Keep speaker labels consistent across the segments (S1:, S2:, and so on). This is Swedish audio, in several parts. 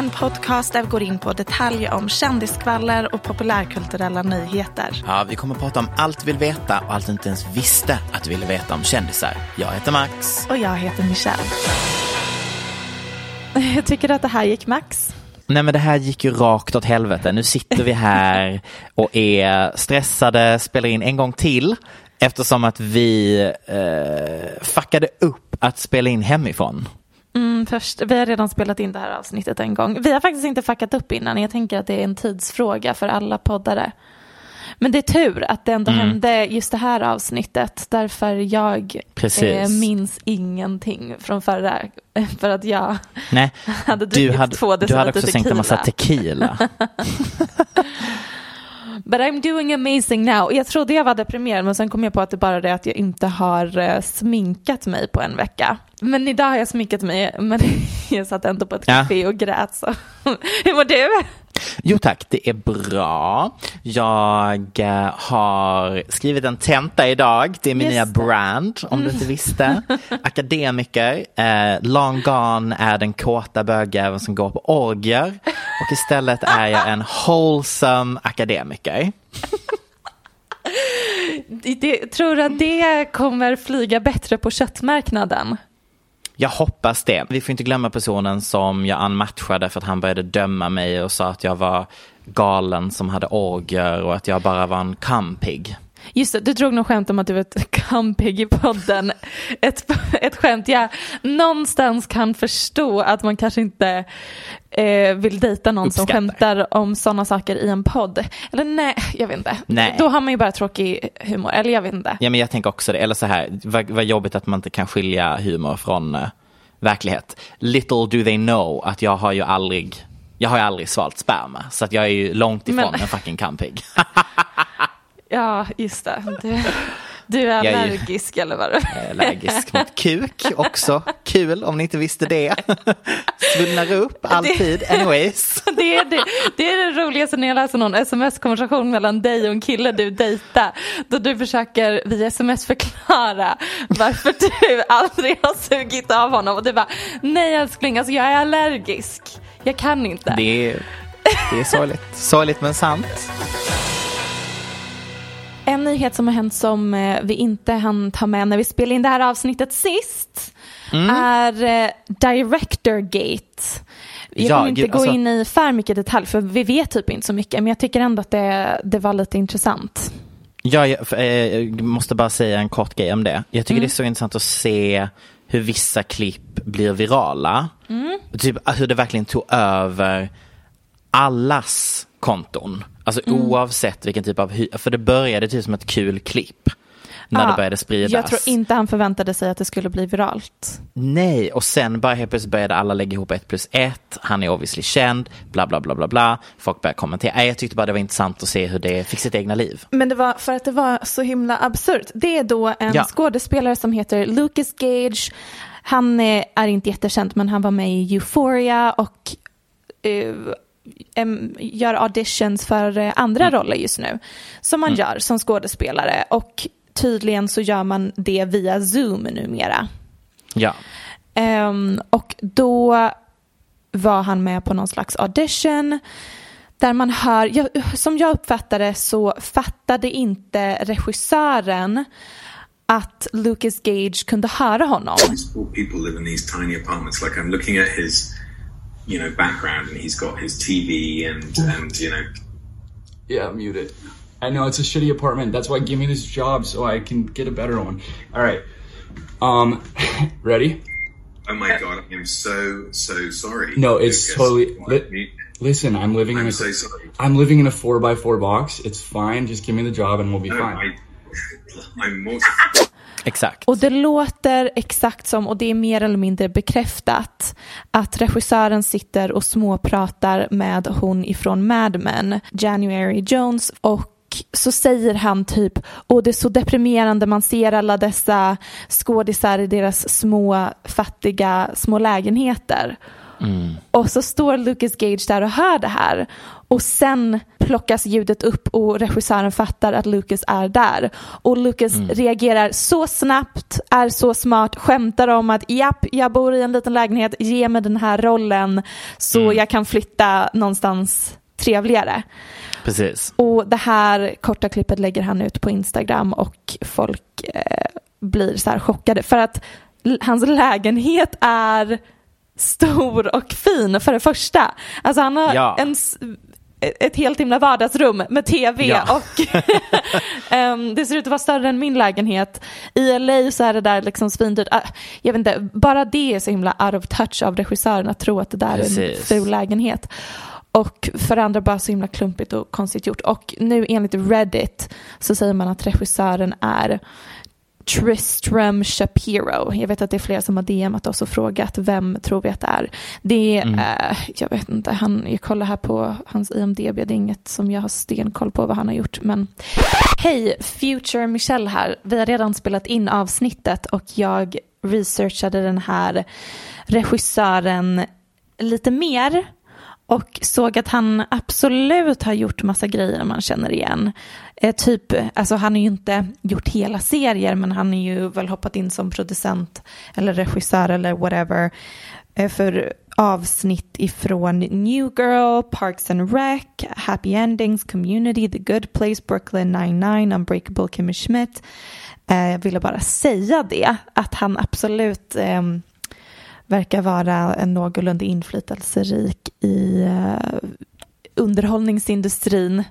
S1: En podcast där vi går in på detaljer om kändiskvaller och populärkulturella nyheter.
S2: Ja, vi kommer att prata om allt vi vill veta och allt du inte ens visste att du ville veta om kändisar. Jag heter Max.
S1: Och jag heter Michelle. Jag tycker att det här gick Max.
S2: Nej men det här gick ju rakt åt helvete. Nu sitter vi här och är stressade, spelar in en gång till eftersom att vi eh, fuckade upp att spela in hemifrån.
S1: Mm, först, vi har redan spelat in det här avsnittet en gång. Vi har faktiskt inte fuckat upp innan. Jag tänker att det är en tidsfråga för alla poddare. Men det är tur att det ändå mm. hände just det här avsnittet. Därför jag eh, minns ingenting från förra. För att jag
S2: Nej,
S1: hade druckit
S2: du hade,
S1: två
S2: Du hade också sänkt en massa tequila.
S1: But I'm doing amazing now. Jag trodde jag var deprimerad men sen kom jag på att det bara är det att jag inte har uh, sminkat mig på en vecka. Men idag har jag sminkat mig men jag satt ändå på ett ja. café och grät så. Hur mår du?
S2: Jo tack, det är bra. Jag uh, har skrivit en tenta idag. Det är min nya brand om mm. du inte visste. Akademiker. Uh, long gone är den kåta bögjäveln som går på orger. Och istället är jag en wholesome akademiker.
S1: det, tror du att det kommer flyga bättre på köttmarknaden?
S2: Jag hoppas det. Vi får inte glömma personen som jag anmatchade för att han började döma mig och sa att jag var galen som hade orger och att jag bara var en kampig.
S1: Just det, du drog nog skämt om att du var ett kampig i podden. Ett, ett skämt jag någonstans kan förstå att man kanske inte eh, vill dejta någon
S2: Uppskattar.
S1: som skämtar om sådana saker i en podd. Eller nej, jag vet inte.
S2: Nej.
S1: Då har man ju bara tråkig humor, eller jag vet inte.
S2: Ja men jag tänker också det, eller så här, vad, vad jobbigt att man inte kan skilja humor från uh, verklighet. Little do they know att jag har ju aldrig, jag har ju aldrig svalt sperma. Så att jag är ju långt ifrån men... en fucking kampig.
S1: Ja, just det. Du, du är allergisk
S2: är
S1: eller vad? Jag
S2: är allergisk mot kuk också. Kul om ni inte visste det. Svullnar upp alltid. Anyways.
S1: Det är det, det är det roligaste när jag läser någon sms-konversation mellan dig och en kille du dejtar. Då du försöker via sms förklara varför du aldrig har sugit av honom. Och du bara, nej älskling, alltså jag är allergisk. Jag kan inte.
S2: Det är, det är sorgligt. Sorgligt men sant.
S1: En nyhet som har hänt som eh, vi inte hann ta med när vi spelade in det här avsnittet sist mm. är eh, Director Gate. Jag ja, kommer inte gud, gå alltså... in i för mycket detalj för vi vet typ inte så mycket men jag tycker ändå att det, det var lite intressant.
S2: Ja, jag, eh, jag måste bara säga en kort grej om det. Jag tycker mm. det är så intressant att se hur vissa klipp blir virala. Mm. Typ hur det verkligen tog över allas konton. Alltså mm. oavsett vilken typ av, för det började typ som ett kul klipp. när
S1: Ja,
S2: det började spridas.
S1: Jag tror inte han förväntade sig att det skulle bli viralt.
S2: Nej, och sen bara helt plötsligt började alla lägga ihop ett plus ett. Han är obviously känd, bla bla bla bla bla. Folk började kommentera. Nej, Jag tyckte bara det var intressant att se hur det fick sitt egna liv.
S1: Men det var för att det var så himla absurt. Det är då en
S2: Ja.
S1: skådespelare som heter Lucas Gage. Han är, är inte jättekänd men han var med i Euphoria och em, gör auditions för eh, andra roller just nu. Som man gör som skådespelare och tydligen så gör man det via Zoom numera.
S2: Ja,
S1: Ehm, och då var han med på någon slags audition där man hör, jag, som jag uppfattade så fattade inte regissören att Lucas Gage kunde höra honom.
S3: These poor people live in these tiny apartments. Like I'm looking at his, you know, background, and he's got his TV and and you know,
S4: Yeah, mute it. I know it's a shitty apartment. That's why give me this job so I can get a better one. All right. Um, ready?
S3: oh my god, I am so so sorry.
S4: No, it's
S3: Lucas.
S4: totally- li- Listen, I'm living in
S3: I'm
S4: a
S3: so sorry.
S4: I'm living in a four by four box. It's fine. Just give me the job and we'll be
S3: No,
S4: fine.
S3: I, I'm mortified.
S2: Exakt.
S1: Och det låter exakt som, och det är mer eller mindre bekräftat, att regissören sitter och småpratar med hon ifrån Mad Men, January Jones, och så säger han typ, och det är så deprimerande, man ser alla dessa skådisar i deras små fattiga små lägenheter. Och så står Lucas Gage där och hör det här. Och sen plockas ljudet upp och regissören fattar att Lucas är där. Och Lucas reagerar så snabbt, är så smart, skämtar om att japp, jag bor i en liten lägenhet, ge mig den här rollen så jag kan flytta någonstans trevligare.
S2: Precis.
S1: Och det här korta klippet lägger han ut på Instagram och folk eh, blir så här chockade för att hans lägenhet är stor och fin för det första. Alltså han har
S2: Ja.
S1: en, ett helt himla vardagsrum med tv
S2: Ja.
S1: och ehm, det ser ut att vara större än min lägenhet. I LA så är det där liksom svindyrt. Ah, Jag vet inte, bara det är så himla out of touch av regissören att tro att det där är en
S2: Precis.
S1: ful lägenhet. Och för andra bara så himla klumpigt och konstigt gjort. Och nu enligt Reddit så säger man att regissören är Tristram Shapiro. Jag vet att det är flera som har DMat oss och frågat vem tror vi att det är. Det är, eh, jag vet inte, han, jag kollar här på hans IMDB, det är inget som jag har stenkoll på vad han har gjort. Men hej, Future Michelle här. Vi har redan spelat in avsnittet och jag researchade den här regissören lite mer och såg att han absolut har gjort massa grejer man känner igen. Eh, typ, alltså han har ju inte gjort hela serier men han har ju väl hoppat in som producent eller regissör eller whatever eh, för avsnitt ifrån New Girl, Parks and Rec, Happy Endings, Community, The Good Place, Brooklyn 99, Unbreakable Kimmy Schmidt. Eh, jag ville bara säga det, att han absolut ehm, verkar vara en någorlunda inflytelserik i uh, underhållningsindustrin.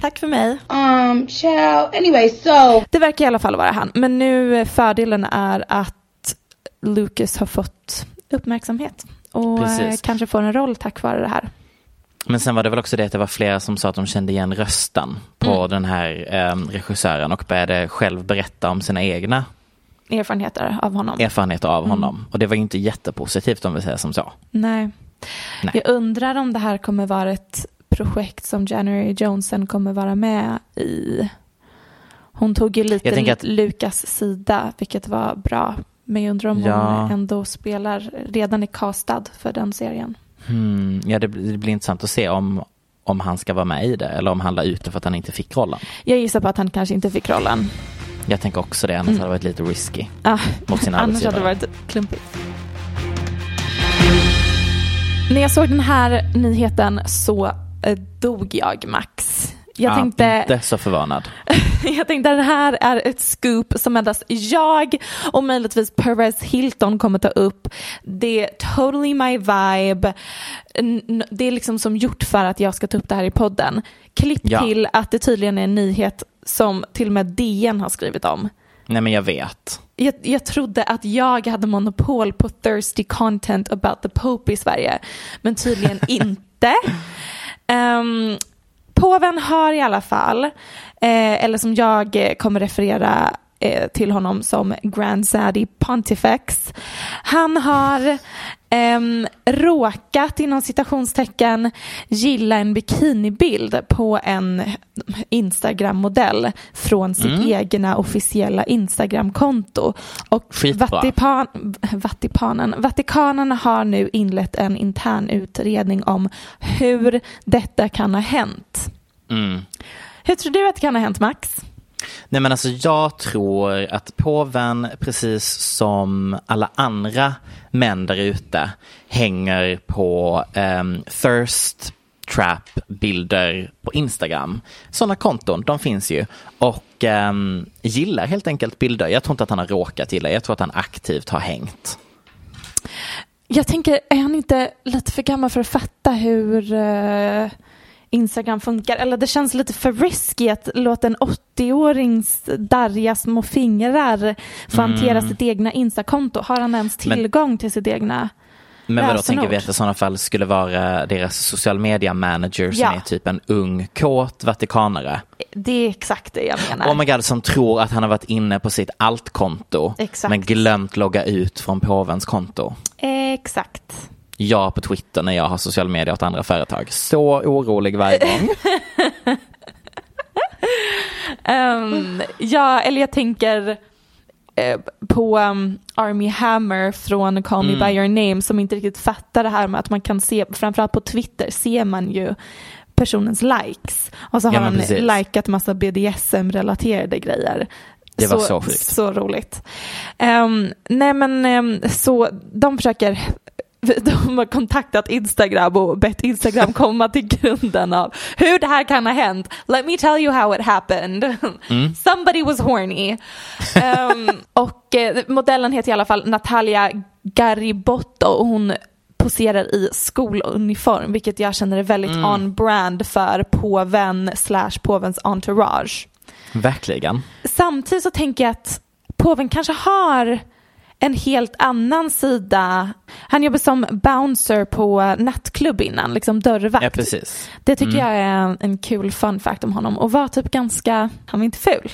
S1: Tack för mig.
S5: Um, ciao. Anyway, so
S1: Det verkar i alla fall vara han. Men nu eh, fördelen är att Lucas har fått uppmärksamhet och eh,
S2: Precis.
S1: kanske får en roll tack vare det här.
S2: Men sen var det väl också det att det var flera som sa att de kände igen rösten på den här eh, regissören och började själv berätta om sina egna
S1: Erfarenheter av honom.
S2: erfarenheter av honom. Och det var ju inte jättepositivt om vi säger som så.
S1: Nej.
S2: Nej.
S1: Jag undrar om det här kommer vara ett projekt som January Johnson kommer vara med i. Hon tog ju lite
S2: att-
S1: Lukas sida, vilket var bra. Men jag undrar om
S2: Ja.
S1: hon ändå spelar, redan är castad för den serien.
S2: Hmm, ja, det, blir- det blir intressant att se om, om han ska vara med i det eller om han la ut det för att han inte fick rollen.
S1: Jag gissar på att han kanske inte fick rollen.
S2: Jag tänker också det, annars hade det varit lite risky.
S1: Ah,
S2: Mot sin
S1: annars hade det varit klumpigt. När jag såg den här nyheten så eh, dog jag, Max. Jag
S2: Ja,
S1: tänkte...
S2: Inte så förvånad.
S1: Jag tänkte att det här är ett scoop som endast jag och möjligtvis Perez Hilton kommer ta upp. Det är totally my vibe. Det är liksom som gjort för att jag ska ta upp det här i podden. Klipp
S2: Ja.
S1: till att det tydligen är en nyhet som till och med DN har skrivit om.
S2: Nej men jag vet.
S1: Jag, jag trodde att jag hade monopol på thirsty content about the Pope i Sverige, men tydligen inte. Um, påven har i alla fall, eh, eller som jag eh, kommer referera eh, till honom som Grand Zaddy Pontifex. Han har ehm, råkat inom citationstecken gilla en bikinibild på en Instagram-modell från sitt
S2: Mm.
S1: egna officiella Instagram-konto. Och. Vatipan, Vatikanen, Vatikanen har nu inlett en intern utredning om hur detta kan ha hänt.
S2: Mm.
S1: Hur tror du att det kan ha hänt Max?
S2: Nej men alltså jag tror att påven precis som alla andra män där ute hänger på um, thirst trap bilder på Instagram. Sådana konton, de finns ju. Och um, gillar helt enkelt bilder. Jag tror inte att han har råkat gilla, jag tror att han aktivt har hängt.
S1: Jag tänker, är han inte lite för gammal för att fatta hur uh Instagram funkar? Eller det känns lite för risky att låta en 80-årings darriga små fingrar få hantera sitt egna Instakonto. Har han ens
S2: Men-
S1: tillgång till sitt egna?
S2: Men vadå, tänker vi att det i sådana fall skulle vara deras social media manager som
S1: Ja.
S2: är typ en ung, kåt vatikanerare?
S1: Det är exakt det jag menar.
S2: Oh my god, som tror att han har varit inne på sitt allt-konto
S1: Exakt.
S2: men glömt logga ut från påvens konto.
S1: Exakt.
S2: Jag på Twitter när jag har social media åt andra företag. Så orolig varje gång.
S1: Ehm, ja, eller jag tänker eh, på um, Army Hammer från Call
S2: Mm.
S1: Me By Your Name som inte riktigt fattar det här med att man kan se, framförallt på Twitter ser man ju personens likes. Och så har
S2: Ja,
S1: han
S2: precis.
S1: likat massa BDSM-relaterade grejer.
S2: Det var så sjukt.
S1: Så roligt. Ehm, nej men ehm, så de försöker de har kontaktat Instagram och bett Instagram komma till grunden av hur det här kan ha hänt. Let me tell you how it happened. Somebody was horny. Ehm, och eh, modellen heter i alla fall Natalia Garibotto och hon poserar i skoluniform vilket jag känner är väldigt on-brand för påven slash påvens entourage.
S2: Verkligen.
S1: Samtidigt så tänker jag att påven kanske har en helt annan sida. Han jobbar som bouncer på nattklubb innan, liksom dörrvakt.
S2: Ja, precis.
S1: Det tycker jag är en, en kul fun fact om honom och var typ ganska, han var inte ful.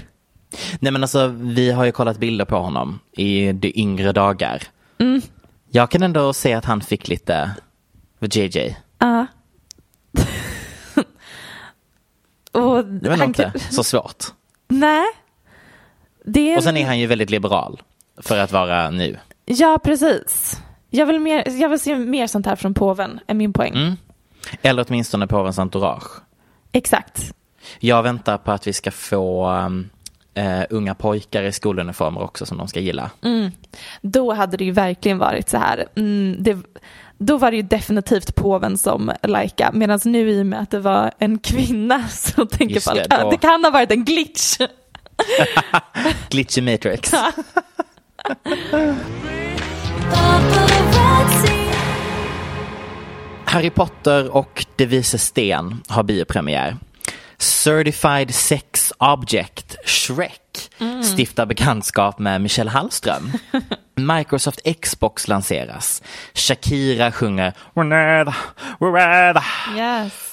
S2: Nej men alltså vi har ju kollat bilder på honom i de yngre dagar.
S1: Mm.
S2: Jag kan ändå se att han fick lite JJ.
S1: Ja. och
S2: Det var
S1: han,
S2: inte så svårt.
S1: Nej. Det
S2: Och sen är han ju väldigt liberal för att vara nu.
S1: Ja, precis. Jag vill, mer, jag vill se mer sånt här från påven, är min poäng.
S2: Mm. Eller åtminstone påvens entourage.
S1: Exakt.
S2: Jag väntar på att vi ska få eh, unga pojkar i skoluniformer också som de ska gilla.
S1: Då hade det ju verkligen varit så här. Mm, det, då var det ju definitivt påven som lajka. Medan nu i och med att det var en kvinna så tänker folk att det kan ha varit en glitch.
S2: Glitchy Matrix. Harry Potter och De vises sten har biopremiär. Certified Sex Object, Shrek, stiftar bekantskap med Michelle Hallström. Microsoft Xbox lanseras. Shakira sjunger Whenever, wherever.
S1: Yes.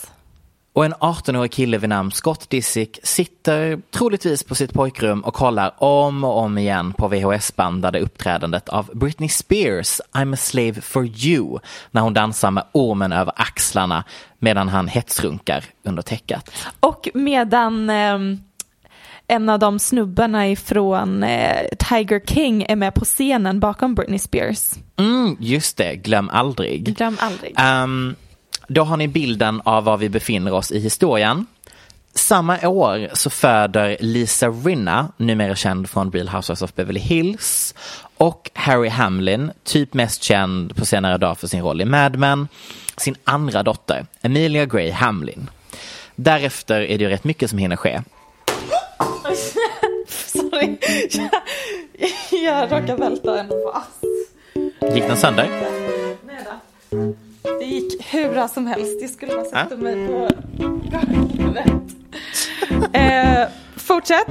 S2: Och en 18-årig kille vid namn Scott Disick sitter troligtvis på sitt pojkrum och kollar om och om igen på VHS-bandade uppträdandet av Britney Spears I'm a slave for you när hon dansar med ormen över axlarna medan han hetsrunkar under täcket.
S1: Och medan ehm, en av de snubbarna ifrån eh, Tiger King är med på scenen bakom Britney Spears.
S2: Mm, just det, glöm aldrig.
S1: Glöm aldrig.
S2: Ehm, då har ni bilden av var vi befinner oss i historien. Samma år så föder Lisa Rinna, numera känd från Real Housewives of Beverly Hills, och Harry Hamlin, typ mest känd på senare dag för sin roll i Mad Men, sin andra dotter, Emilia Gray Hamlin. Därefter är det ju rätt mycket som hinner ske.
S1: Sorry, jag, jag råkade välta en vas.
S2: Gick den sönder?
S1: Nej då. Det gick hur bra som helst. Jag skulle bara sätta mig på golvet. eh, fortsätt.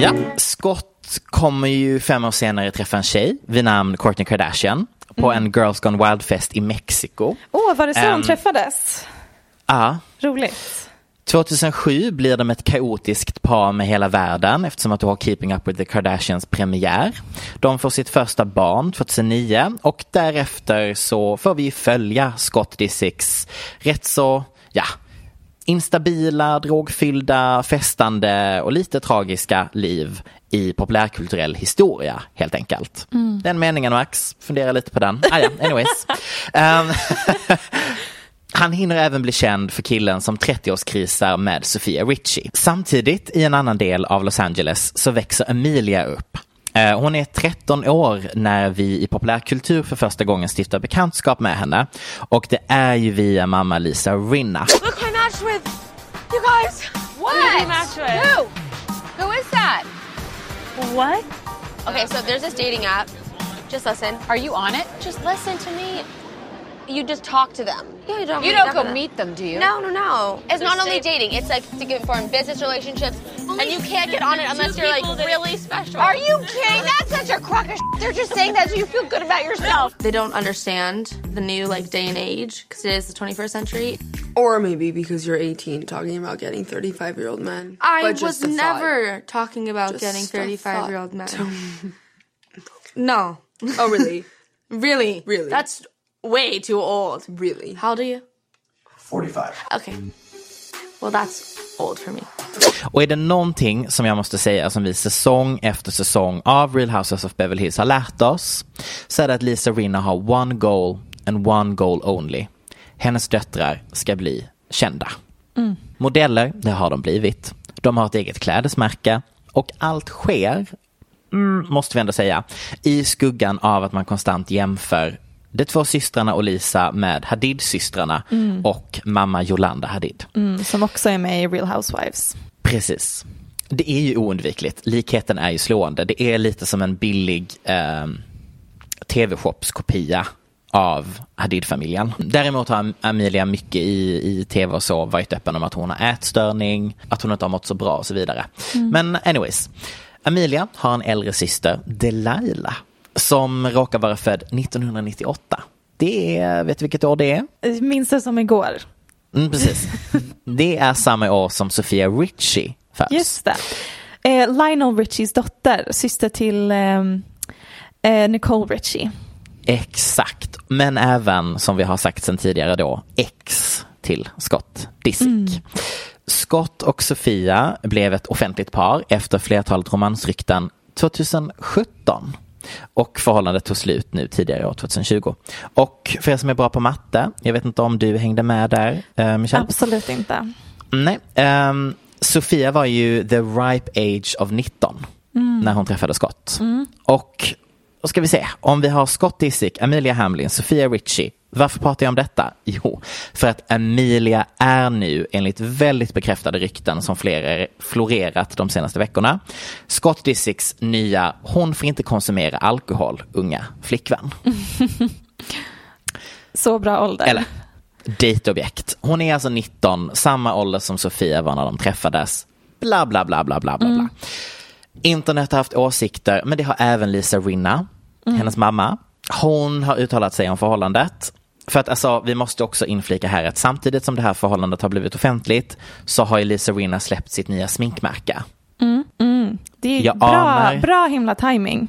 S2: Ja, Scott kommer ju fem år senare träffa en tjej vid namn Kourtney Kardashian på en Girls Gone Wild-fest i Mexiko.
S1: Åh, var det så
S2: Ehm.
S1: de träffades?
S2: Ja,
S1: Roligt.
S2: 2007 blir de ett kaotiskt par med hela världen eftersom att du har Keeping Up With The Kardashians premiär. De får sitt första barn 2009 och därefter så får vi följa Scott Disick's rätt så, ja, instabila, drogfyllda, festande och lite tragiska liv i populärkulturell historia helt enkelt.
S1: Mm.
S2: Den meningen Max, fundera lite på den. Ah, ja, anyways. um, Han hinner även bli känd för killen som 30-årskrisar med Sofia Richie. Samtidigt i en annan del av Los Angeles så växer Emilia upp. Eh, Hon är 13 år när vi i populärkultur för första gången stiftar bekantskap med henne. Och det är ju via mamma Lisa Rinna.
S6: Look who I matched with! You guys! What? Who did you match with? Who? Who is that?
S7: What?
S6: Okay, so there's this dating app. Just listen. Are you on it? Just listen to me. You just talk to them. Yeah, you don't.
S7: You don't go
S6: with
S7: meet them, do you?
S6: No, no, no. It's
S7: Just
S6: not only dating. It's like to get for business relationships,
S7: Only
S6: and you can't get on it unless you're like really special.
S7: Are you kidding? That's such a crock of shit. They're just saying that so you feel good about yourself.
S6: They don't understand the new like day and age because it is the 21st century.
S8: Or maybe because you're 18 talking about getting 35 year old men.
S6: I
S8: But
S6: was
S8: just thought.
S6: never talking about
S8: Just
S6: getting 35 year old men. no.
S8: Oh, really?
S6: Really?
S8: Really?
S6: That's way too old.
S8: Really?
S6: How old are you?
S9: 45.
S6: Okay. Well, that's old for me.
S2: Och är det någonting som jag måste säga som vi säsong efter säsong av Real Houses of Beverly Hills har lärt oss så är det att Lisa Rinna har one goal and one goal only. Hennes döttrar ska bli kända.
S1: Mm.
S2: Modeller, det har de blivit. De har ett eget klädesmärke och allt sker, mm, måste vi ändå säga, i skuggan av att man konstant jämför de två systrarna och Lisa med Hadid-systrarna
S1: Mm.
S2: och mamma Yolanda Hadid.
S1: Mm, som också är med i Real Housewives.
S2: Precis. Det är ju oundvikligt. Likheten är ju slående. Det är lite som en billig eh, tv-shopskopia av Hadid-familjen. Däremot har Amelia mycket i, i tv och så varit öppen om att hon har ätstörning, att hon inte har mått så bra och så vidare.
S1: Mm.
S2: Men anyways, Amelia har en äldre syster, Delilah, som råkar vara född 1998. Det är, vet du vilket år det är?
S1: Jag minns det som igår.
S2: Mm, precis. Det är samma år som Sofia Richie föds.
S1: Just det. Eh, Lionel Richies dotter, syster till ehm, eh, Nicole Richie.
S2: Exakt, men även som vi har sagt sedan tidigare då, ex till Scott Disick. Scott och Sofia blev ett offentligt par efter flertalet romansrykten 2017. Och förhållandet tog slut nu tidigare år 2020. Och för er som är bra på matte, jag vet inte om du hängde med där, eh, Michelle?
S1: Absolut inte.
S2: Nej. ehm, Sofia var ju the ripe age of 19
S1: Mm.
S2: när hon träffade Scott.
S1: Mm.
S2: Och då ska vi se, om vi har Scott Disick, Amelia Hamlin, Sofia Richie. Varför pratar jag om detta? Jo, för att Amelia är nu enligt väldigt bekräftade rykten som flera florerat de senaste veckorna. Scott Disicks nya hon får inte konsumera alkohol unga flickvän.
S1: Så bra ålder.
S2: Eller dejtobjekt. Hon är alltså 19, samma ålder som Sofia var när de träffades. Bla, bla, bla, bla, bla, bla. bla. Internet har haft åsikter, men det har även Lisa Rinna,
S1: Mm.
S2: hennes mamma. Hon har uttalat sig om förhållandet. För att alltså, vi måste också inflika här att samtidigt som det här förhållandet har blivit offentligt så har ju Lisa Rinna släppt sitt nya sminkmärke.
S1: Mm, mm. Det är
S2: Jag
S1: bra, bra himla timing.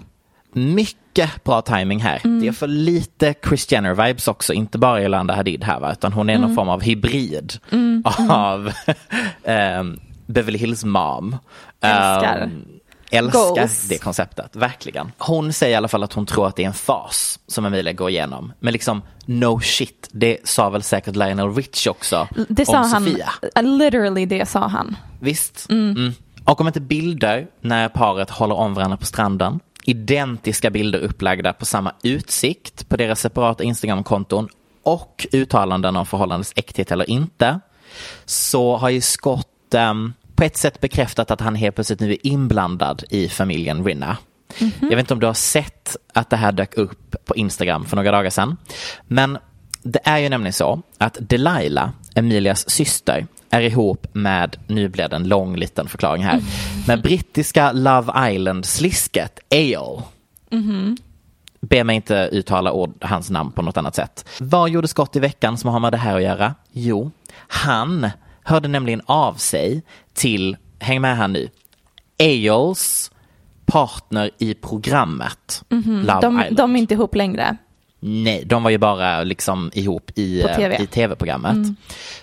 S2: Mycket bra timing här.
S1: Mm.
S2: Det är för lite Kris Jenner-vibes också, inte bara Yolanda Hadid här va, utan hon är någon
S1: Mm.
S2: form av hybrid
S1: Mm, mm.
S2: av ehm, Beverly Hills mom.
S1: Älskar.
S2: Ehm, älskar
S1: Goals.
S2: det konceptet, verkligen. Hon säger i alla fall att hon tror att det är en fas som Emilia går igenom. Men liksom, no shit, det sa väl säkert Lionel Rich också
S1: Det sa
S2: om
S1: han,
S2: Sofia.
S1: literally det sa han.
S2: Visst. Mm. Och om inte bilder när paret håller om varandra på stranden. Identiska bilder upplagda på samma utsikt på deras separata Instagram-konton och uttalanden om förhållandets äkthet eller inte. Så har ju Scott ehm, på ett sätt bekräftat att han helt plötsligt nu är inblandad i familjen Rinna. Jag vet inte om du har sett att det här dök upp på Instagram för några dagar sedan. Men det är ju nämligen så att Delilah, Emilias syster, är ihop med, nu blir det en lång liten förklaring här, med brittiska Love Island-slisket Ayo.
S1: Mhm.
S2: Be mig inte uttala ord, hans namn på något annat sätt. Vad gjorde Scott i veckan som har med det här att göra? Jo, han hörde nämligen av sig till, häng med här nu, Eyols partner i programmet
S1: Mhm.
S2: Love
S1: de,
S2: Island.
S1: de är inte ihop längre.
S2: Nej, de var ju bara liksom ihop i,
S1: TV.
S2: eh, i tv-programmet.
S1: Mm.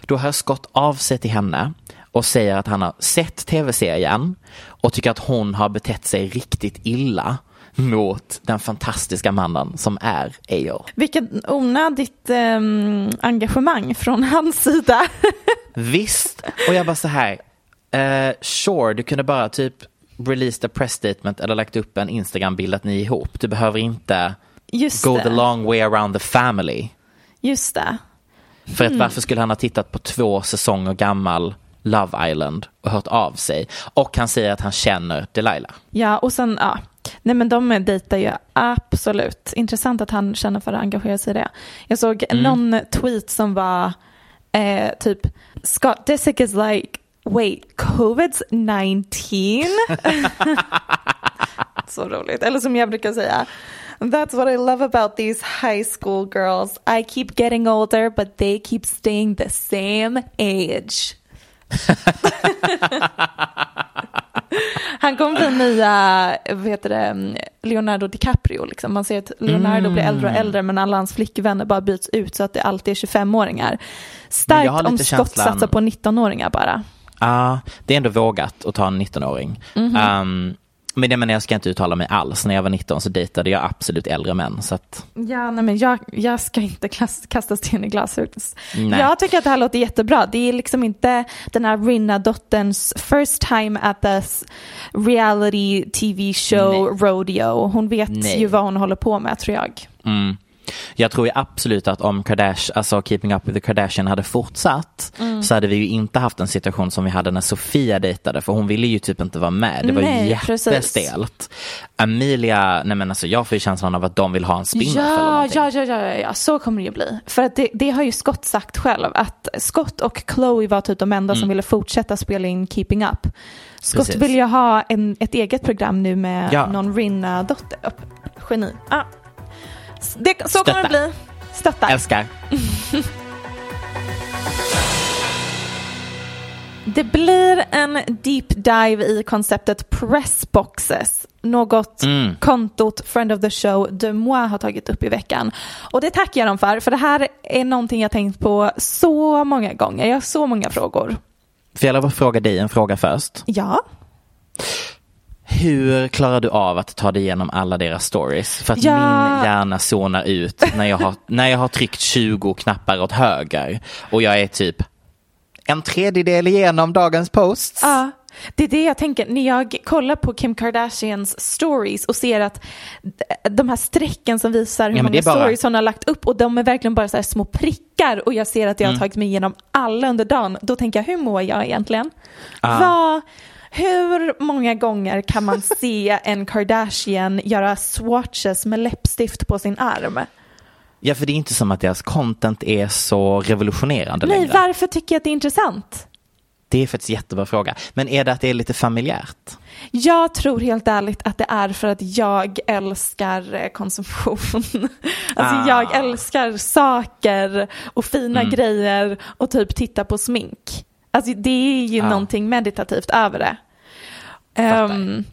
S2: Då hör Scott av sig till henne och säger att han har sett tv-serien och tycker att hon har betett sig riktigt illa mot den fantastiska mannen som är Eyol.
S1: Vilket onödigt ehm, engagemang från hans sida.
S2: Visst, och jag bara så här, eh, sure, du kunde bara typ released a press statement eller lagt upp en Instagram-bild att ni är ihop. Du behöver inte
S1: Just
S2: go
S1: det.
S2: the long way around the family.
S1: Just det.
S2: För att
S1: Mm.
S2: varför skulle han ha tittat på två säsonger gammal Love Island och hört av sig? Och han säger att han känner Delilah.
S1: Ja, och sen, ja. Nej men de dejtar ju absolut. Intressant att han känner för att engagera sig i det. Jag såg
S2: Mm.
S1: någon tweet som var eh, typ Scott Disick is like wait, covid's 19? Så roligt. Eller som jag brukar säga. That's what I love about these high school girls. I keep getting older but they keep staying the same age. Han kommer bli nya, vad heter det, Leonardo DiCaprio. Liksom. Man ser att Leonardo blir äldre och äldre men alla hans flickvänner bara byts ut så att det alltid är 25-åringar.
S2: Men
S1: Starkt om Scott
S2: känslan-
S1: satsar på 19-åringar bara.
S2: Ja, det är ändå vågat att ta en 19-åring.
S1: Mhm.
S2: Um, men det menar jag ska inte uttala mig alls. När jag var 19 så dejtade jag absolut äldre män. Så att,
S1: Ja, nej, men jag, jag ska inte klass, kasta sten i glashus.
S2: Nej.
S1: Jag tycker att det här låter jättebra. Det är liksom inte den här Rinna-dotterns first time at this reality tv show rodeo. Hon vet
S2: Nej.
S1: ju vad hon håller på med tror jag.
S2: mm. Jag tror ju absolut att om Kardashian, alltså Keeping Up with the Kardashian hade fortsatt
S1: Mm.
S2: så hade vi ju inte haft en situation som vi hade när Sofia dejtade för hon ville ju typ inte vara med. Det var
S1: Nej,
S2: ju
S1: precis.
S2: jättestelt. Amelia, nej men alltså jag får ju känslan av att de vill ha en eller
S1: Ja, ja, ja, ja, ja, så kommer det ju bli. För att det, det har ju Scott sagt själv, att Scott och Chloe var typ de enda som
S2: Mm.
S1: ville fortsätta spela in Keeping Up. Scott
S2: Precis.
S1: vill ju ha en, ett eget program nu med
S2: Ja.
S1: någon Rinna-dotter. Geni. Ah. Det, så kommer det
S2: Stötta.
S1: bli. Stötta.
S2: Älskar.
S1: Det blir en deep dive i konceptet pressboxes. Något
S2: Mm.
S1: kontot Friend of the Show de Moi har tagit upp i veckan. Och det tackar jag dem för, för det här är någonting jag tänkt på så många gånger. Jag har så många frågor.
S2: Får jag lov att fråga dig en fråga först?
S1: Ja.
S2: Hur klarar du av att ta dig igenom alla deras stories? För att
S1: Ja.
S2: min hjärna zonar ut när jag, har, när jag har tryckt 20 knappar åt höger och jag är typ en tredjedel igenom dagens posts.
S1: Ja, det är det jag tänker. När jag kollar på Kim Kardashians stories och ser att de här strecken som visar hur
S2: Ja,
S1: många
S2: bara-
S1: stories hon har lagt upp och de är verkligen bara så här små prickar och jag ser att jag har
S2: Mm.
S1: tagit mig igenom alla under dagen. Då tänker jag, hur mår jag egentligen?
S2: Ah.
S1: Vad, hur många gånger kan man se en Kardashian göra swatches med läppstift på sin arm?
S2: Ja, för det är inte som att deras content är så revolutionerande
S1: Nej,
S2: längre.
S1: varför tycker jag att det är intressant?
S2: Det är faktiskt en jättebra fråga. Men är det att det är lite familjärt?
S1: Jag tror helt ärligt att det är för att jag älskar eh, konsumtion. Alltså
S2: Ah.
S1: jag älskar saker och fina
S2: Mm.
S1: grejer och typ titta på smink. Alltså det är ju
S2: Ah.
S1: någonting meditativt över det. Um,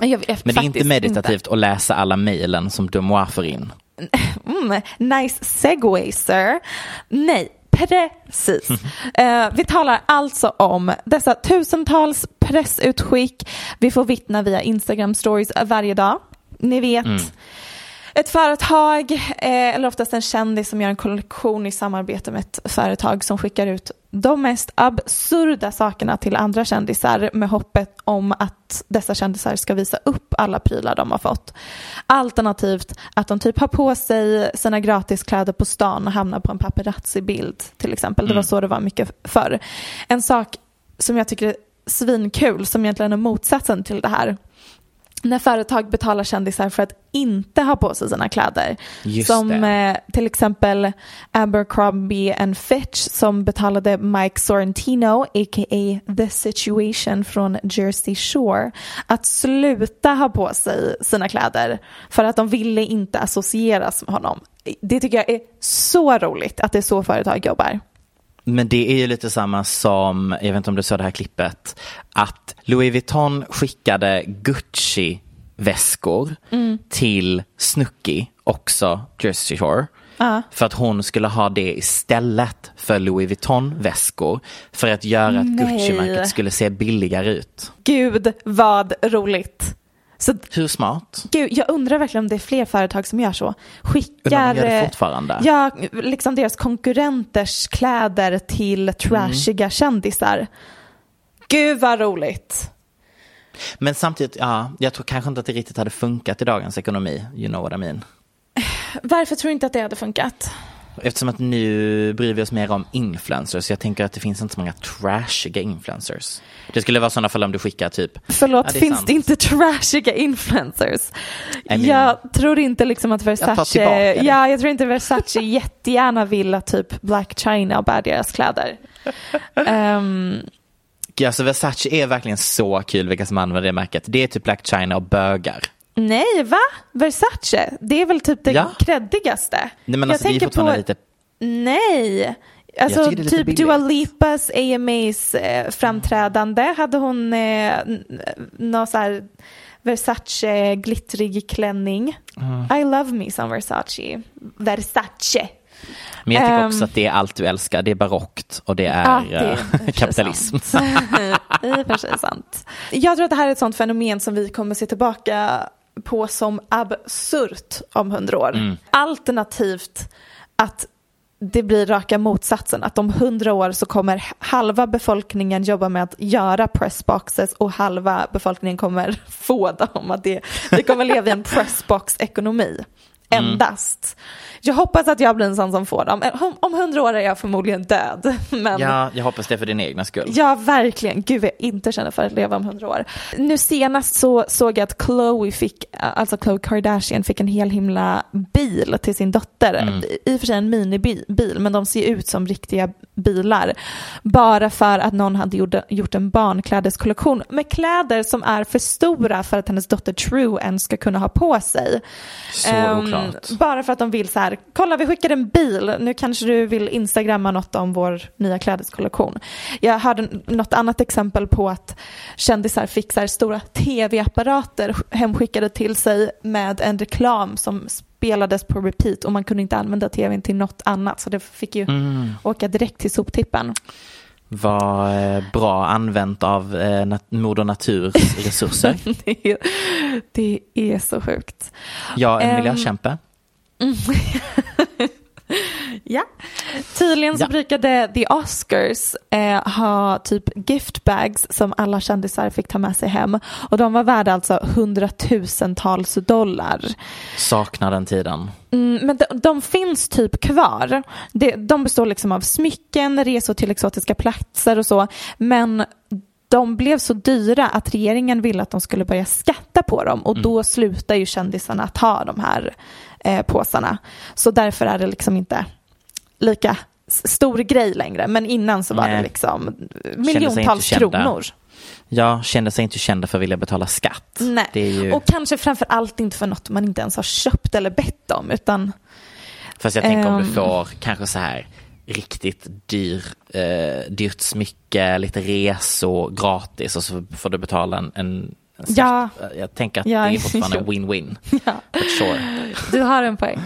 S1: jag vet
S2: Men det är inte meditativt att läsa alla mejlen som Demois får in.
S1: Mm, nice segway sir. Nej, precis. Eh, vi talar alltså om dessa tusentals pressutskick vi får vittna via Instagram stories varje dag. Ni vet.
S2: Mm.
S1: Ett företag, eh, eller oftast en kändis som gör en kollektion i samarbete med ett företag som skickar ut de mest absurda sakerna till andra kändisar med hoppet om att dessa kändisar ska visa upp alla prylar de har fått. Alternativt att de typ har på sig sina gratiskläder på stan och hamnar på en paparazzi-bild till exempel. Det var
S2: Mm.
S1: så det var mycket förr. En sak som jag tycker är svinkul, som egentligen är motsatsen till det här, när företag betalar kändisar för att inte ha på sig sina kläder.
S2: Just
S1: som eh, till exempel Abercrombie and Fitch som betalade Mike Sorrentino, a.k.a. The Situation från Jersey Shore, att sluta ha på sig sina kläder för att de ville inte associeras med honom. Det tycker jag är så roligt att det är så företag jobbar.
S2: Men det är ju lite samma som, jag vet inte om du såg det här klippet, att Louis Vuitton skickade Gucci väskor
S1: Mm.
S2: till Snooki, också Jersey Shore.
S1: Ja.
S2: För att hon skulle ha det istället för Louis Vuitton-väskor. För att göra att
S1: Nej.
S2: Gucci-märket skulle se billigare ut.
S1: Gud vad roligt. Så,
S2: Hur smart?
S1: gud, jag undrar verkligen om det är fler företag som gör så. Skickar
S2: gör det
S1: eh,
S2: fortfarande?
S1: ja, liksom deras konkurrenters kläder till trashiga
S2: Mm.
S1: kändisar. Gud vad roligt.
S2: Men samtidigt, ja, jag tror kanske inte att det riktigt hade funkat i dagens ekonomi. You know what I mean.
S1: Varför tror du inte att det hade funkat?
S2: Eftersom att nu bryr vi oss mer om influencers. Jag tänker att det finns inte så många trashiga influencers. Det skulle vara sådana fall om du skickar typ.
S1: Förlåt,
S2: Ja, det
S1: finns
S2: sant.
S1: det inte trashiga influencers?
S2: I mean-
S1: jag tror inte liksom att Versace,
S2: det.
S1: ja, jag tror inte Versace jättegärna vill att typ Black China bär deras kläder. Ehm,
S2: Alltså Versace är verkligen så kul vilka som använder det märket. Det är typ Black China och bögar.
S1: Nej, va? Versace? Det är väl typ det
S2: Ja.
S1: creddigaste.
S2: Nej men
S1: Jag
S2: alltså det är
S1: tänker på-
S2: lite
S1: Nej. Alltså
S2: det är
S1: typ
S2: billigt.
S1: Dua Lipas AMAs eh, framträdande hade hon eh, någon så här Versace glittrig klänning. I love me some Versace. Versace.
S2: Men jag tycker
S1: Ehm.
S2: också att det är allt du älskar. Det är barockt och det är,
S1: Ja, det är
S2: eh, kapitalism.
S1: I och för sig sant. Jag tror att det här är ett sånt fenomen som vi kommer se tillbaka på som absurt om hundra år.
S2: Mm.
S1: Alternativt att det blir raka motsatsen, att om hundra år så kommer halva befolkningen jobba med att göra pressboxes och halva befolkningen kommer få dem. Att det, vi kommer leva i en pressbox-ekonomi.
S2: Mm.
S1: Endast. Jag hoppas att jag blir en sån som får dem. Om- Om hundra år är jag förmodligen död. Men
S2: Ja, jag hoppas det för din egna skull.
S1: Ja, verkligen. Gud, jag inte känner för att leva om hundra år. Nu senast så såg jag att Chloe fick, alltså Chloe Kardashian fick en hel himla bil till sin dotter.
S2: Mm.
S1: I och för sig en minibil, men de ser ut som riktiga bilar. Bara för att någon hade gjort, en barnklädeskollektion med kläder som är för stora för att hennes dotter True ens ska kunna ha på sig.
S2: Så
S1: Ehm,
S2: oklart.
S1: bara för att de vill så här, kolla vi skickar en bil, nu kanske du vill instagramma något om vår nya klädeskollektion. Jag hörde något annat exempel på att kändisar fick så här stora tv-apparater hemskickade till sig med en reklam som spelades på repeat och man kunde inte använda tvn till något annat så det fick ju
S2: Mm.
S1: åka direkt till soptippen.
S2: Var eh, bra använt av eh, nat- Moder Naturs resurser.
S1: det, är, det är så sjukt.
S2: Jag är en
S1: Ehm,
S2: miljökämpe.
S1: Ja. Tydligen så
S2: Ja.
S1: brukade The Oscars eh, ha typ giftbags som alla kändisar fick ta med sig hem. Och de var värda alltså hundratusentals dollar.
S2: Saknar den tiden.
S1: Mm, men de, de finns typ kvar. Det, de består liksom av smycken, resor till exotiska platser och så. Men de blev så dyra att regeringen ville att de skulle börja skatta på dem och då slutar ju kändisarna att ha de här eh, påsarna. Så därför är det liksom inte lika stor grej längre. Men innan så var
S2: Nej.
S1: det liksom miljontals kronor.
S2: Jag kände sig inte kända för att vilja betala skatt.
S1: Nej.
S2: Ju...
S1: Och kanske framför allt inte för något man inte ens har köpt eller bett om utan
S2: Fast jag tänker om du
S1: Ehm.
S2: får kanske så här riktigt dyr, eh, dyrt smycke, lite resor gratis och så får du betala en, en.
S1: Ja.
S2: Jag tänker att
S1: Ja,
S2: det är fortfarande win-win.
S1: Ja.
S2: But sure.
S1: Du har en poäng.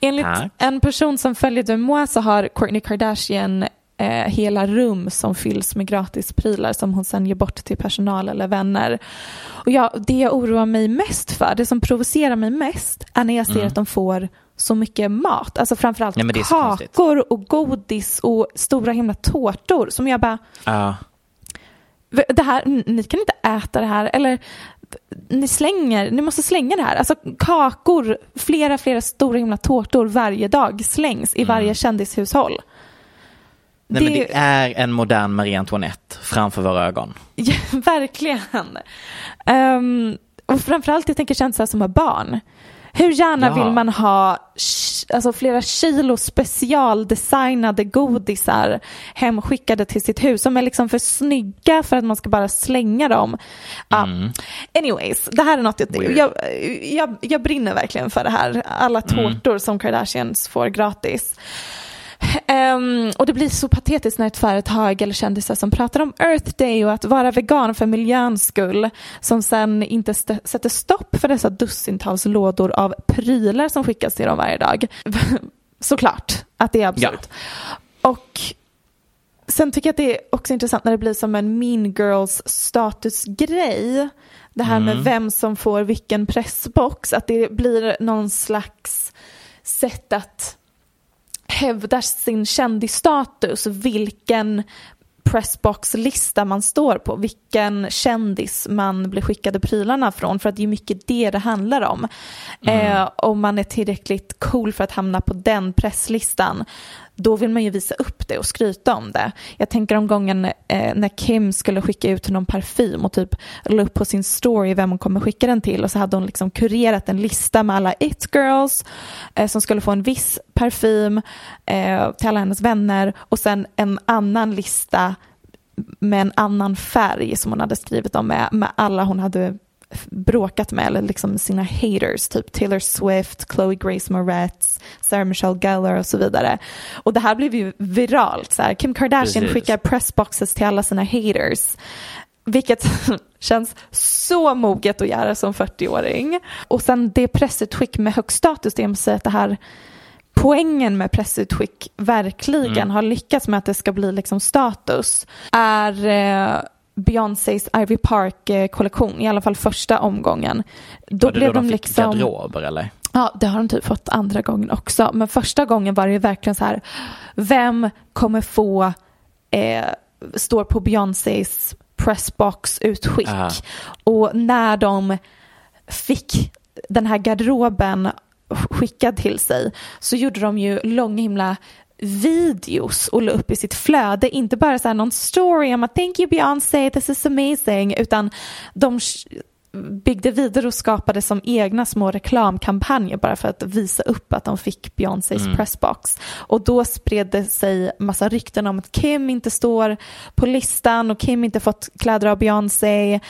S1: Enligt
S2: Tack.
S1: en person som följer Demois så har Kourtney Kardashian eh, hela rum som fylls med gratisprylar som hon sen ger bort till personal eller vänner. Och ja, det jag oroar mig mest för, det som provocerar mig mest är när jag ser
S2: Mm.
S1: att de får så mycket mat. Alltså framförallt
S2: konstigt.
S1: kakor och godis och stora himla tårtor som jag bara
S2: Ja.
S1: Det här, ni kan inte äta det här eller ni slänger, ni måste slänga det här. Alltså kakor, flera, flera stora himla tårtor varje dag slängs i varje kändishushåll.
S2: Nej, men
S1: Det-
S2: det är en modern Marie Antoinette framför våra ögon.
S1: Ja, verkligen. Um, och framförallt jag tänker kändisar som har barn. Hur gärna
S2: Ja.
S1: vill man ha alltså flera kilo specialdesignade godisar hemskickade till sitt hus som är liksom för snygga för att man ska bara slänga dem. Ja. Anyways, det här är något jag, jag, jag, jag brinner verkligen för det här. Alla tårtor som Kardashians får gratis. Um, och det blir så patetiskt när ett företag eller kändisar som pratar om Earth Day och att vara vegan för miljöns skull som sen inte st sätter stopp för dessa dussintals lådor av prylar som skickas till dem varje dag. Såklart att det är absurt. Ja. Och sen tycker jag att det är också intressant när det blir som en mean girls statusgrej. Det här mm. med vem som får vilken pressbox, att det blir någon slags sätt att hävda sin kändisstatus, vilken pressbox-lista man står på, vilken kändis man blir skickade prylarna från, för att det är mycket det det handlar om. Mm. Eh, om man är tillräckligt cool för att hamna på den presslistan, då vill man ju visa upp det och skryta om det. Jag tänker om gången eh, när Kim skulle skicka ut någon parfym och typ la upp på sin story vem hon kommer skicka den till och så hade hon liksom kurerat en lista med alla it girls eh, som skulle få en viss parfym eh, till alla hennes vänner och sen en annan lista med en annan färg som hon hade skrivit om med, med alla hon hade bråkat med, eller liksom sina haters, typ Taylor Swift, Chloe Grace Moretz, Sarah Michelle Gellar och så vidare. Och det här blev ju viralt, så här. Kim Kardashian Precis. skickar pressboxes till alla sina haters. Vilket känns så moget att göra som 40-åring. Och sen det pressutskick med högst status, det är säga att det här poängen med pressutskick verkligen mm. har lyckats med att det ska bli liksom status är eh, Beyoncés Ivy Park-kollektion, i alla fall första omgången.
S2: Då var det blev då de, de liksom... garderober eller?
S1: Ja, det har de typ fått andra gången också. Men första gången var det ju verkligen så här, vem kommer få, eh, står på Beyoncés pressbox-utskick. Uh -huh. Och när de fick den här garderoben skickad till sig så gjorde de ju långa himla videos och la upp i sitt flöde, inte bara så här någon story om att thank you Beyoncé, this is amazing, utan de byggde vidare och skapade som egna små reklamkampanjer bara för att visa upp att de fick Beyoncés mm. pressbox. Och då spred det sig massa rykten om att Kim inte står på listan och Kim inte fått kläder av Beyoncé.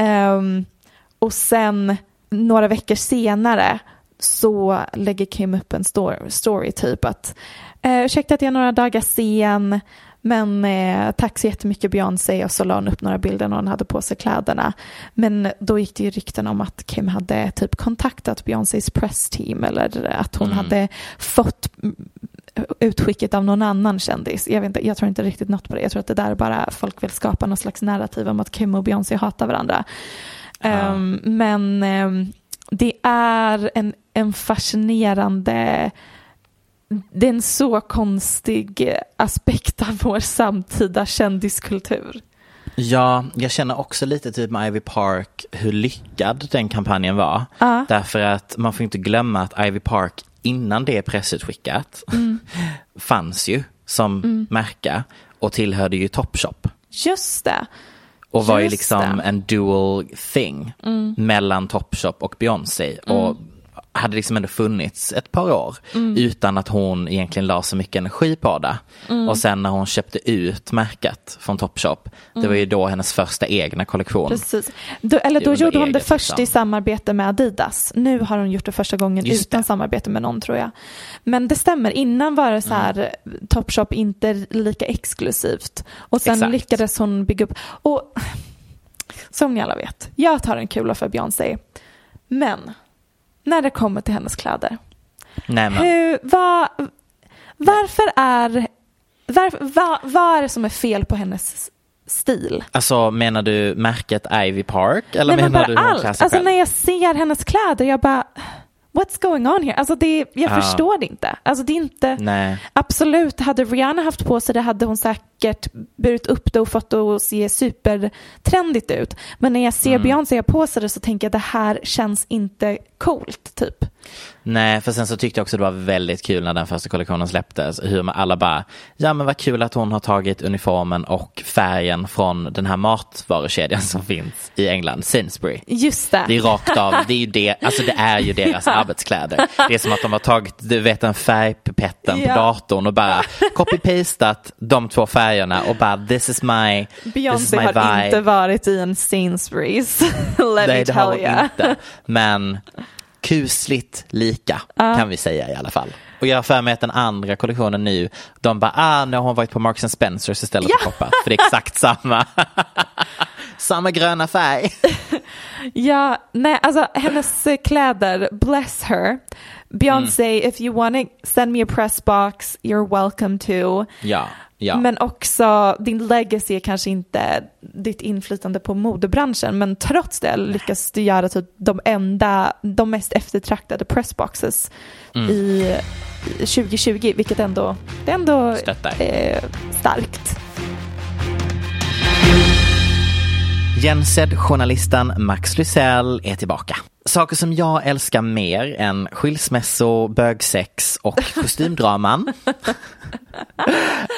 S1: Um, och sen några veckor senare så lägger Kim upp en story, story typ att Eh, ursäkta att jag är några dagar sen, men eh, tack så jättemycket Beyoncé och så la hon upp några bilder när hon hade på sig kläderna. Men då gick det ju rykten om att Kim hade typ kontaktat Beyoncés pressteam eller att hon mm. hade fått utskicket av någon annan kändis. Jag, vet inte, jag tror inte riktigt något på det. Jag tror att det där bara folk vill skapa någon slags narrativ om att Kim och Beyoncé hatar varandra. Ja. Um, men um, det är en, en fascinerande det är en så konstig aspekt av vår samtida kändiskultur.
S2: Ja, jag känner också lite typ med Ivy Park hur lyckad den kampanjen var. Uh. Därför att man får inte glömma att Ivy Park innan det pressutskickat mm. fanns ju som mm. märke och tillhörde ju Topshop.
S1: Just det.
S2: Och var ju liksom det. en dual thing mm. mellan Topshop och Beyoncé. Och mm hade liksom ändå funnits ett par år mm. utan att hon egentligen la så mycket energi på det. Mm. Och sen när hon köpte ut märket från Topshop, mm. det var ju då hennes första egna kollektion.
S1: Precis. Då, eller då gjorde hon det först liksom. i samarbete med Adidas. Nu har hon gjort det första gången Just utan det. samarbete med någon tror jag. Men det stämmer, innan var det så här mm. Topshop inte lika exklusivt. Och sen Exakt. lyckades hon bygga upp, och som ni alla vet, jag tar en kula för Beyoncé. Men när det kommer till hennes kläder.
S2: Nej, men.
S1: Hur, vad, varför är, var, vad, vad är det som är fel på hennes stil?
S2: Alltså menar du märket Ivy Park eller Nej, menar du hon
S1: allt. Alltså när jag ser hennes kläder, jag bara what's going on here? Alltså det, jag ja. förstår det inte. Alltså det är inte,
S2: Nej.
S1: absolut, hade Rihanna haft på sig det hade hon säkert burit upp det och fått det att se supertrendigt ut. Men när jag ser mm. Beyoncé ha på sig det så tänker jag det här känns inte coolt typ.
S2: Nej, för sen så tyckte jag också det var väldigt kul när den första kollektionen släpptes. Hur alla bara, ja men vad kul att hon har tagit uniformen och färgen från den här matvarukedjan som finns i England, Sainsbury.
S1: Just det.
S2: Det är rakt av, det är ju det, alltså det är ju deras ja. arbetskläder. Det är som att de har tagit, du vet den färgpipetten ja. på datorn och bara copy-pastat de två färgerna och bara this is my,
S1: Beyoncé har vibe. inte varit i en Sainsbury's, let
S2: Nej,
S1: me tell you.
S2: Inte. Men kusligt lika
S1: Ja.
S2: kan vi säga i alla fall. Och jag har för mig att den andra kollektionen nu, de bara, ah, nu har hon varit på Marks Spencers istället för shoppat. För det är exakt samma. samma gröna färg.
S1: Ja, nej, alltså hennes kläder, bless her. Beyoncé,
S2: Mm.
S1: if you want to send me a press box, you're welcome to.
S2: Ja, ja.
S1: Men också, din legacy är kanske inte ditt inflytande på modebranschen, men trots det lyckas du göra typ de enda, de mest eftertraktade pressboxes
S2: Mm.
S1: i i 2020, vilket ändå, det är ändå
S2: Stöttar.
S1: eh, starkt.
S2: Jensed-journalisten Max Lysell är tillbaka. Saker som jag älskar mer än skilsmässo, bögsex och kostymdraman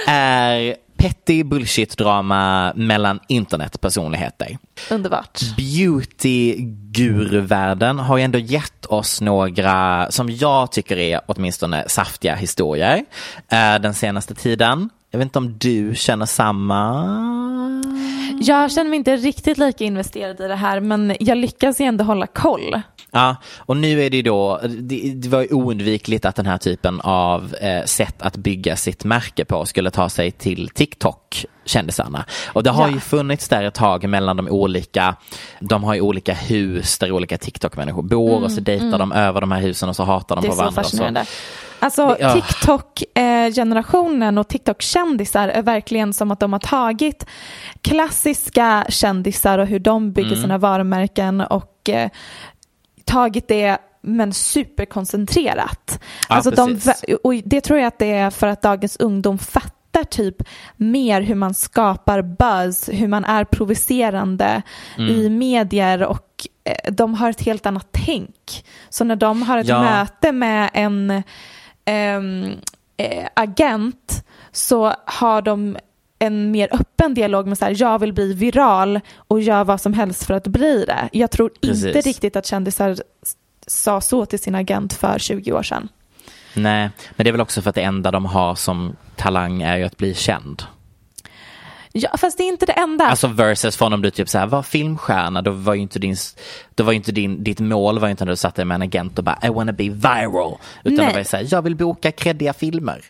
S2: är petty bullshit-drama mellan internetpersonligheter.
S1: Underbart.
S2: Beauty-guruvärlden har ju ändå gett oss några, som jag tycker är åtminstone saftiga historier eh, den senaste tiden. Jag vet inte om du känner samma?
S1: Jag känner mig inte riktigt lika investerad i det här, men jag lyckas ju ändå hålla koll.
S2: Ja, och nu är det ju då, det, det var ju oundvikligt att den här typen av eh, sätt att bygga sitt märke på skulle ta sig till TikTok kändisarna. Och det har
S1: Ja.
S2: ju funnits där ett tag mellan de olika, de har ju olika hus där olika TikTok-människor bor och så
S1: Mm,
S2: dejtar
S1: mm.
S2: de över de här husen och så hatar de
S1: Det är
S2: på
S1: så
S2: varandra.
S1: Alltså
S2: Ja.
S1: TikTok-generationen och TikTok-kändisar är verkligen som att de har tagit klassiska kändisar och hur de bygger
S9: Mm.
S1: sina varumärken och eh, tagit det men superkoncentrerat.
S9: Ja,
S1: alltså de, och det tror jag att det är för att dagens ungdom fattar typ mer hur man skapar buzz, hur man är provocerande
S9: Mm.
S1: i medier och eh, de har ett helt annat tänk. Så när de har ett
S9: Ja.
S1: möte med en eh, agent så har de en mer öppen dialog med så här, jag vill bli viral och gör vad som helst för att bli det. Jag tror inte
S2: Precis.
S1: riktigt att kändisar sa så till sin agent för 20 år sedan.
S2: Nej, men det är väl också för att det enda de har som talang är ju att bli känd.
S1: Ja, fast det är inte det enda.
S2: Alltså versus från om du typ så här var filmstjärna, då var ju inte din, då var inte din, ditt mål var ju inte när du satt där med en agent och bara I wanna be viral. Utan
S1: Nej.
S2: det var ju så här, jag vill boka kreddiga filmer.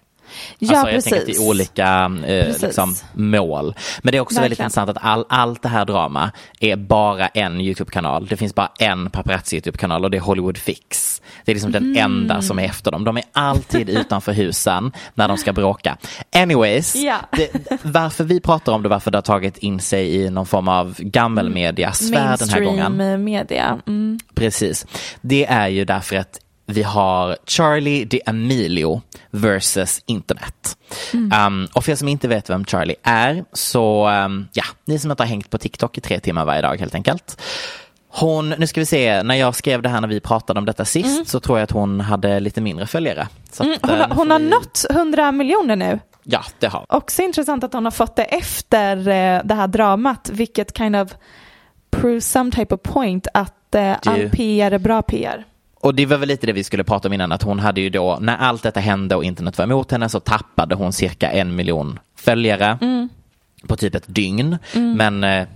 S1: Ja,
S2: alltså, jag tänker att det
S1: precis.
S2: är olika eh,
S1: Precis.
S2: liksom, mål. Men det är också väldigt
S1: Verkligen.
S2: intressant att all, allt det här drama är bara en YouTube-kanal. Det finns bara en paparazzi YouTube-kanal och det är Hollywood Fix. Det är liksom den
S1: Mm.
S2: enda som är efter dem. De är alltid utanför husen när de ska bråka. Anyways,
S1: Ja.
S2: det, varför vi pratar om det, varför det har tagit in sig i någon form av gammelmediasfär den här gången.
S1: Mainstream media. Mm.
S2: Precis. Det är ju därför att vi har Charlie D'Amelio versus internet.
S1: Mm.
S2: Um, och för er som inte vet vem Charlie är, så um, ja, ni som inte har hängt på TikTok i tre timmar varje dag helt enkelt. Hon, nu ska vi se, när jag skrev det här när vi pratade om detta sist så tror jag att hon hade lite mindre följare.
S1: Mm,
S2: att,
S1: hon,
S2: eh,
S1: har- hon har nått 100 miljoner nu.
S2: Ja, det har
S1: Också intressant att hon har fått det efter eh, det här dramat, vilket kind of proves some type of point att eh, all PR är bra PR.
S2: Och det var väl lite det vi skulle prata om innan, att hon hade ju då, när allt detta hände och internet var emot henne så tappade hon cirka en miljon följare
S1: Mm.
S2: på typ ett dygn. Men eh,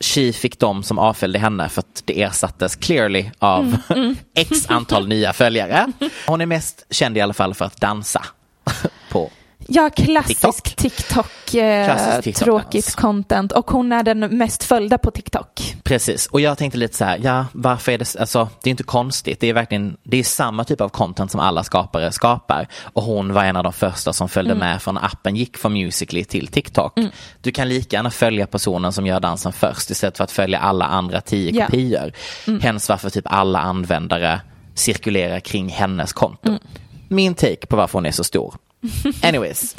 S2: She fick dem som avföljde henne för att det ersattes clearly av
S1: Mm,
S2: x antal nya följare. Hon är mest känd i alla fall för att dansa på
S1: Ja, klassisk TikTok, eh,
S2: Klassisk TikTok
S1: tråkigt content och hon är den mest följda på TikTok.
S2: Precis, och jag tänkte lite så här, ja varför är det, alltså det är inte konstigt, det är verkligen, det är samma typ av content som alla skapare skapar. Och hon var en av de första som följde
S1: Mm.
S2: med från appen, gick från Musical.ly till TikTok.
S1: Mm.
S2: Du kan lika gärna följa personen som gör dansen först istället för att följa alla andra tio
S1: Ja.
S2: kopior.
S1: Mm.
S2: Hens varför typ alla användare cirkulerar kring hennes konto.
S1: Mm.
S2: Min take på varför hon är så stor. Anyways,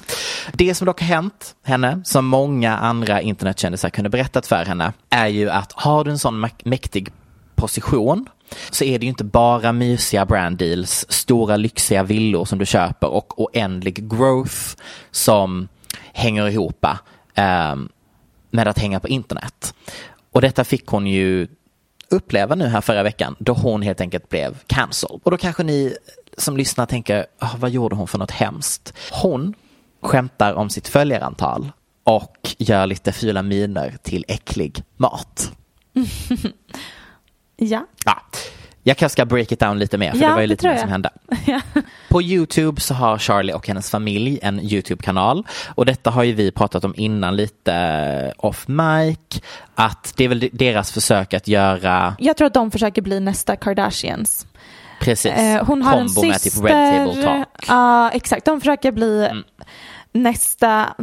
S2: det som dock har hänt henne, som många andra internetkändisar kunde berättat för henne, är ju att har du en sån mäktig position så är det ju inte bara mysiga brand deals, stora lyxiga villor som du köper och oändlig growth som hänger ihop eh, med att hänga på internet. Och detta fick hon ju uppleva nu här förra veckan då hon helt enkelt blev cancelled. Och då kanske ni som lyssnar tänker, "Ah, vad gjorde hon för något hemskt? Hon skämtar om sitt följarantal och gör lite fula miner till äcklig mat.
S1: ja.
S2: Ja. Jag kanske ska break it down lite mer för
S1: Ja,
S2: det var ju lite mer som hände.
S1: Ja.
S2: På YouTube så har Charlie och hennes familj en YouTube-kanal och detta har ju vi pratat om innan lite off mic att det är väl deras försök att göra
S1: Jag tror att de försöker bli nästa Kardashians.
S2: Precis
S1: Eh, hon har en
S2: kombo med
S1: syster.
S2: typ Red Table Talk.
S1: Ja, exakt. De försöker bli
S2: Mm.
S1: Nästa,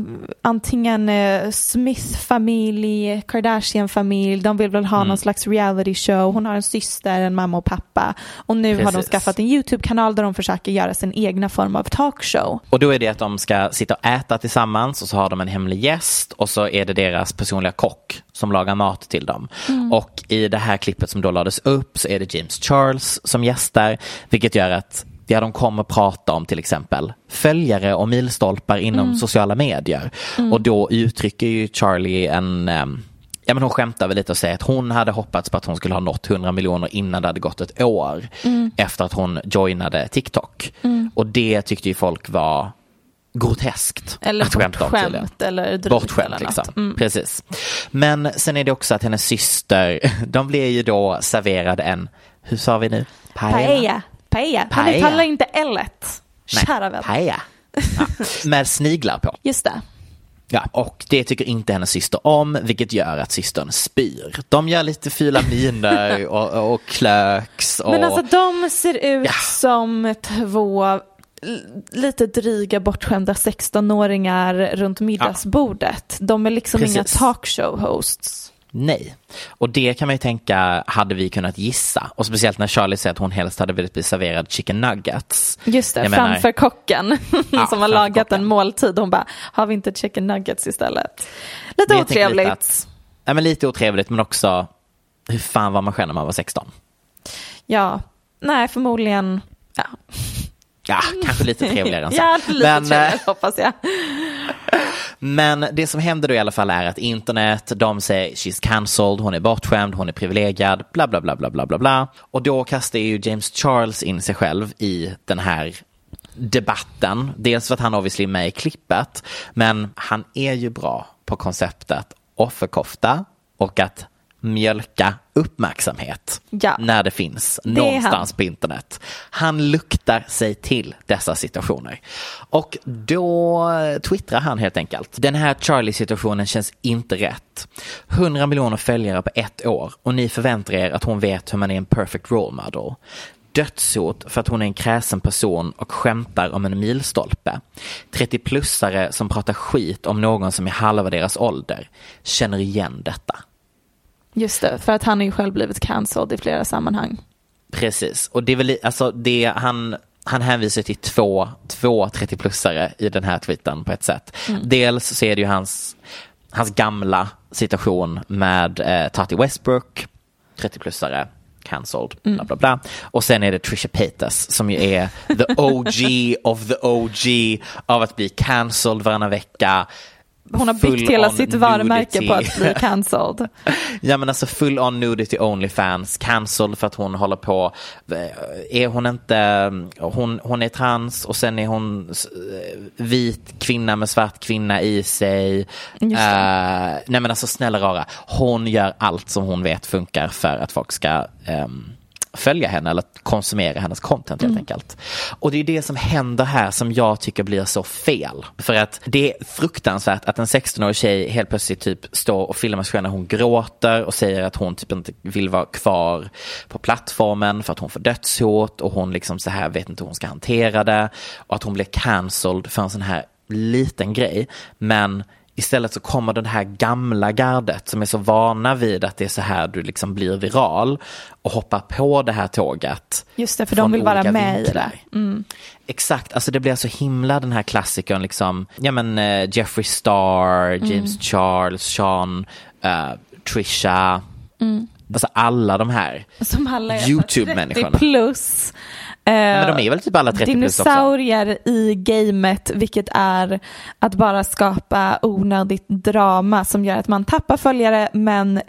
S1: antingen eh, Smith-familj, Kardashian-familj. De vill väl ha
S2: Mm.
S1: någon slags reality show. Hon har en syster, en mamma och pappa. Och nu har de
S2: Precis.
S1: skaffat en YouTube-kanal där de försöker göra sin egna form av talkshow.
S2: Och då är det att de ska sitta och äta tillsammans och så har de en hemlig gäst och så är det deras personliga kock som lagar mat till dem.
S1: Mm.
S2: Och i det här klippet som då lades upp så är det James Charles som gästar vilket gör att Ja, de kommer prata om till exempel följare och milstolpar inom
S1: Mm.
S2: sociala medier.
S1: Mm.
S2: Och då uttrycker ju Charlie en, ehm, ja men hon skämtar väl lite och säger att hon hade hoppats på att hon skulle ha nått 100 miljoner innan det hade gått ett år
S1: Mm.
S2: efter att hon joinade TikTok.
S1: Mm.
S2: Och det tyckte ju folk var groteskt
S1: Eller
S2: att
S1: bortskämt eller drygt
S2: Bortskämt
S1: eller
S2: liksom.
S1: Mm.
S2: Precis. Men sen är det också att hennes syster, de blir ju då serverade en, hur sa vi nu?
S1: Paella. Paella. Men
S2: Paella.
S1: det talar inte L1.
S2: Nej,
S1: Kära vän.
S2: paella. Ja. Med sniglar på.
S1: Just det.
S2: Ja, och det tycker inte hennes syster om, vilket gör att systern spyr. De gör lite fula miner och, och klöks. Och...
S1: Men alltså de ser ut
S2: Ja.
S1: som två lite dryga bortskämda 16-åringar runt middagsbordet. De är liksom inga
S2: Precis.
S1: talkshow-hosts.
S2: Nej, och det kan man ju tänka hade vi kunnat gissa. Och speciellt när Charlie säger att hon helst hade velat bli serverad chicken nuggets.
S1: Just det,
S2: Jag menar-
S1: framför kocken
S2: Ja,
S1: som har lagat en måltid. Hon bara, har vi inte chicken nuggets istället? Lite
S2: Men
S1: otrevligt.
S2: Lite, att, ja, men lite otrevligt men också hur fan var man själv när man var 16?
S1: Ja, nej förmodligen. Ja,
S2: Ja, kanske lite trevligare än så.
S1: ja lite
S2: men, eh,
S1: trevligare hoppas jag.
S2: Men det som händer då i alla fall är att internet, de säger she's cancelled, hon är bortskämd, hon är privilegierad, bla bla bla bla bla bla bla. Och då kastar ju James Charles in sig själv i den här debatten. Dels för att han obviously är med i klippet, men han är ju bra på konceptet offerkofta och att mjölka uppmärksamhet
S1: Ja.
S2: när det finns
S1: är
S2: någonstans på internet. Han luktar sig till dessa situationer. Och då twittrar han helt enkelt. Den här Charlie-situationen känns inte rätt. 100 miljoner följare på ett år och ni förväntar er att hon vet hur man är en perfect role model. Dödshot för att hon är en kräsen person och skämtar om en milstolpe. 30-plussare som pratar skit om någon som är halva deras ålder. Känner igen detta.
S1: Just det, för att han har ju själv blivit cancelled i flera sammanhang.
S2: Precis, och det är väl alltså det han han hänvisar till två, två 30-plussare i den här tweeten på ett sätt.
S1: Mm.
S2: Dels så är det ju hans, hans gamla situation med eh, Tati Westbrook, 30-plussare, cancelled,
S1: Mm.
S2: bla bla bla. Och sen är det Trisha Paytas som ju är the OG of the OG av att bli cancelled varannan vecka.
S1: Hon har byggt hela sitt varumärke på att bli cancelled.
S2: Ja men alltså full on nudity Onlyfans, cancelled för att hon håller på, eh, är hon inte, hon, hon är trans och sen är hon eh, vit kvinna med svart kvinna i sig. Eh, nej men alltså snälla rara, hon gör allt som hon vet funkar för att folk ska ehm, följa henne eller konsumera hennes content helt
S1: Mm.
S2: enkelt. Och det är det som händer här som jag tycker blir så fel. För att det är fruktansvärt att en 16-årig tjej helt plötsligt typ står och filmar sig själv när hon gråter och säger att hon typ inte vill vara kvar på plattformen för att hon får dödshot och hon liksom så här vet inte hur hon ska hantera det och att hon blir cancelled för en sån här liten grej. Men Istället så kommer den här gamla gardet som är så vana vid att det är så här du liksom blir viral och hoppar på det här tåget.
S1: Just det, för de vill vara med i
S2: vinklar.
S1: det. Mm.
S2: Exakt, alltså det blir så himla den här klassikern liksom, ja men eh, Jeffree Star, James
S1: Mm.
S2: Charles, Sean, eh, Trisha,
S1: Mm.
S2: alltså alla de här YouTube-människorna.
S1: 30 plus. Eh,
S2: Men de är väl typ alla 30 plus också?
S1: Dinosaurier i gamet, vilket är att bara skapa onödigt drama som gör att man tappar följare men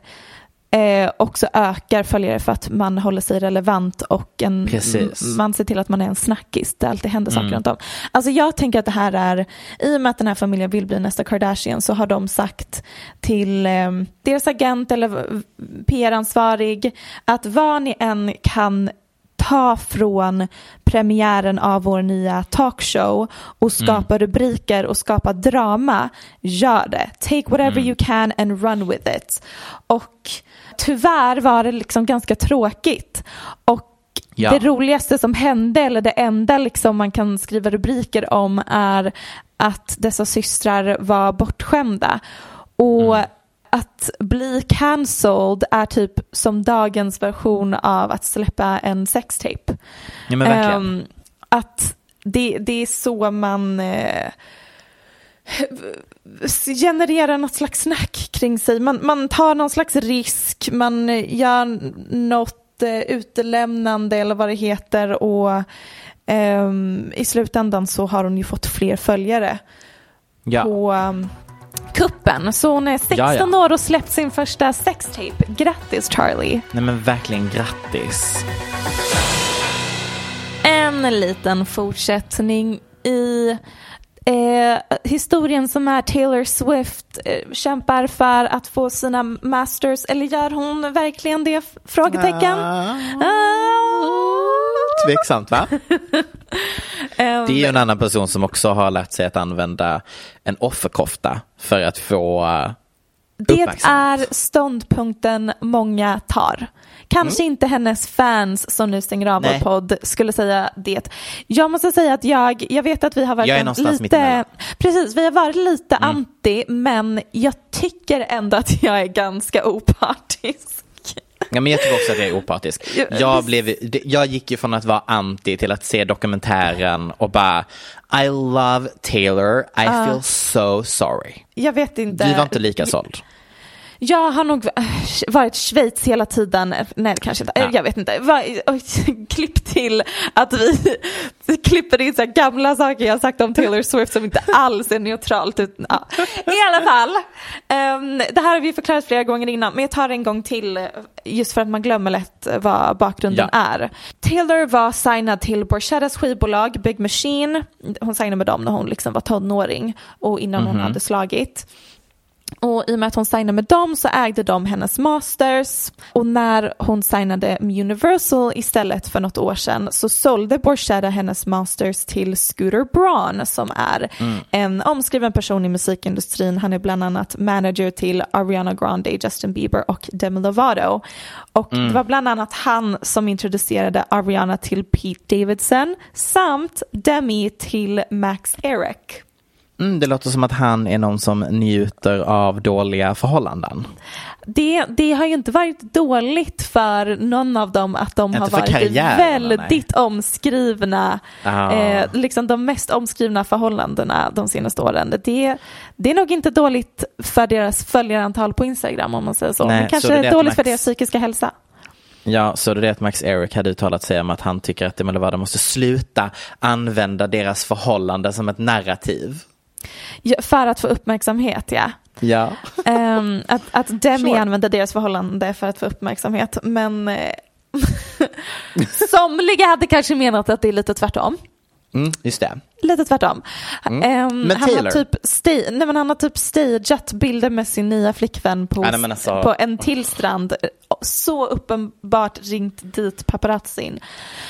S1: eh, också ökar följare för att man håller sig relevant och en,
S2: Precis.
S1: man ser till att man är en snackis. Det alltid händer saker
S2: Mm.
S1: runt om. Alltså jag tänker att det här är, i och med att den här familjen vill bli nästa Kardashian så har de sagt till eh, deras agent eller PR-ansvarig att vad ni än kan ta från premiären av vår nya talkshow och skapa rubriker och skapa drama, gör det. Take whatever you can and run with it. Och tyvärr var det liksom ganska tråkigt. Och
S2: Ja.
S1: det roligaste som hände, eller det enda liksom man kan skriva rubriker om är att dessa systrar var bortskämda. Och att bli cancelled är typ som dagens version av att släppa en sextape.
S2: Ja, men verkligen.
S1: Ehm, att det, det är så man eh, genererar något slags snack kring sig. Man, man tar någon slags risk, man gör något eh, utelämnande eller vad det heter och ehm, i slutändan så har hon ju fått fler följare
S2: Ja.
S1: på um, kuppen. Så hon är 16
S2: Ja, ja.
S1: år och släppt sin första sextape. Grattis Charlie!
S2: Nej men verkligen grattis.
S1: En liten fortsättning i eh, historien som är Taylor Swift eh, kämpar för att få sina masters, eller gör hon verkligen det? Frågetecken. Ah.
S2: Tveksamt va? Det är ju en annan person som också har lärt sig att använda en offerkofta för att få uh,
S1: Det är ståndpunkten många tar. Kanske inte hennes fans som nu stänger av vår
S2: Mm.
S1: Podd skulle säga det. Jag måste säga att jag, jag vet att vi har varit
S2: Jag är någonstans
S1: lite.
S2: Mm.
S1: precis, vi har varit lite anti, men jag tycker ändå att jag är ganska opartisk.
S2: Ja, men jag tycker också att jag är opartisk.
S1: Ja,
S2: Jag, blev, jag gick ju från att vara anti till att se dokumentären och bara I love Taylor, I
S1: Ja.
S2: feel so sorry.
S1: Jag vet inte.
S2: Du var inte lika såld.
S1: Jag har nog äh, varit Schweiz hela tiden, nej kanske inte,
S2: Ja.
S1: jag vet inte. Klipp till att vi klipper in så gamla saker jag sagt om Taylor Swift som inte alls är neutralt. Utan, ja. I alla fall, ehm, det här har vi förklarat flera gånger innan men jag tar det en gång till just för att man glömmer lätt vad bakgrunden
S2: Ja.
S1: är. Taylor var signad till Borchettas skivbolag Big Machine. Hon signade med dem när hon liksom var tonåring och innan hon
S2: Mhm.
S1: hade slagit. Och i och med att hon signade med dem så ägde de hennes masters. Och när hon signade med Universal istället för något år sedan så sålde Borchetta hennes masters till Scooter Braun som är en omskriven person i musikindustrin. Han är bland annat manager till Ariana Grande, Justin Bieber och Demi Lovato. Och det var bland annat han som introducerade Ariana till Pete Davidson samt Demi till Max Eric.
S2: Mm, det låter som att han är någon som njuter av dåliga förhållanden.
S1: Det, det har ju inte varit dåligt för någon av dem att de
S2: Inte
S1: har
S2: för
S1: varit väldigt omskrivna,
S2: Ah.
S1: eh, liksom de mest omskrivna förhållandena de senaste åren. Det, det är nog inte dåligt för deras följarantal på Instagram om man säger så.
S2: Nej,
S1: Men
S2: så
S1: kanske
S2: det är det
S1: dåligt för
S2: Max-
S1: deras psykiska hälsa.
S2: Ja, så det är att Max Eric hade uttalat sig om att han tycker att Demi Lovato måste sluta använda deras förhållande som ett narrativ.
S1: För att få uppmärksamhet, ja.
S2: Ja.
S1: Ehm, att, att Demi
S2: Sure.
S1: använder deras förhållande för att få uppmärksamhet. Men eh, somliga hade kanske menat att det är lite tvärtom.
S2: Mm, just det.
S1: Lite tvärtom.
S2: Mm. Men
S1: han, har typ sta- nej, men han har typ stageat bilder med sin nya flickvän på,
S2: nej, alltså-
S1: på en till strand. Så uppenbart ringt dit paparazzin.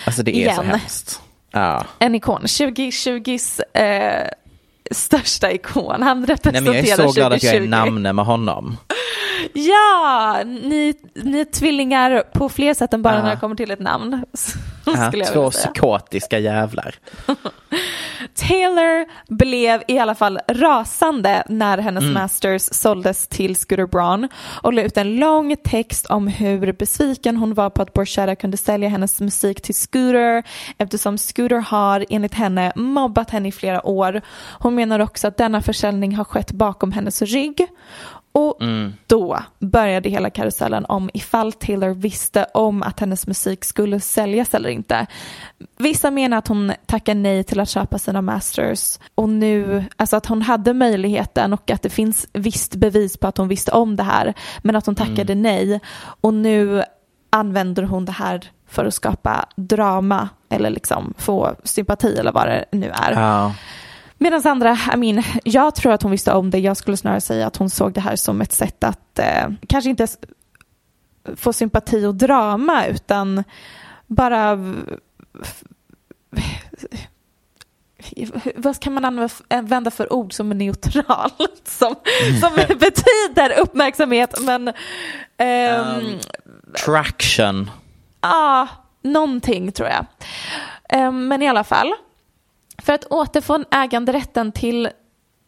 S2: Alltså det är så
S1: Igen.
S2: hemskt. Ja.
S1: En ikon. 2020s eh, största ikon. Han
S2: Nej,
S1: representerar
S2: men jag är så glad att jag är
S1: 2020.
S2: namne med honom.
S1: Ja, ni, ni är tvillingar på fler sätt än bara
S2: Ja.
S1: när det kommer till ett namn.
S2: Ja, två psykotiska jävlar.
S1: Taylor blev i alla fall rasande när hennes
S2: Mm.
S1: masters såldes till Scooter Braun och la ut en lång text om hur besviken hon var på att Borchetta kunde sälja hennes musik till Scooter eftersom Scooter har enligt henne mobbat henne i flera år. Hon menar också att denna försäljning har skett bakom hennes rygg. Och
S2: Mm.
S1: då började hela karusellen om ifall Taylor visste om att hennes musik skulle säljas eller inte. Vissa menar att hon tackar nej till att köpa sina masters och nu, alltså att hon hade möjligheten och att det finns visst bevis på att hon visste om det här men att hon tackade nej och nu använder hon det här för att skapa drama eller liksom få sympati eller vad det nu är.
S2: Ja.
S1: Medan andra, I mean, jag tror att hon visste om det. Jag skulle snarare säga att hon såg det här som ett sätt att eh, kanske inte få sympati och drama utan bara vad kan man använda för ord som är neutralt som, mm. som betyder uppmärksamhet men um,
S2: traction
S1: ja ah, någonting tror jag um, men i alla fall för att återfå äganderätten till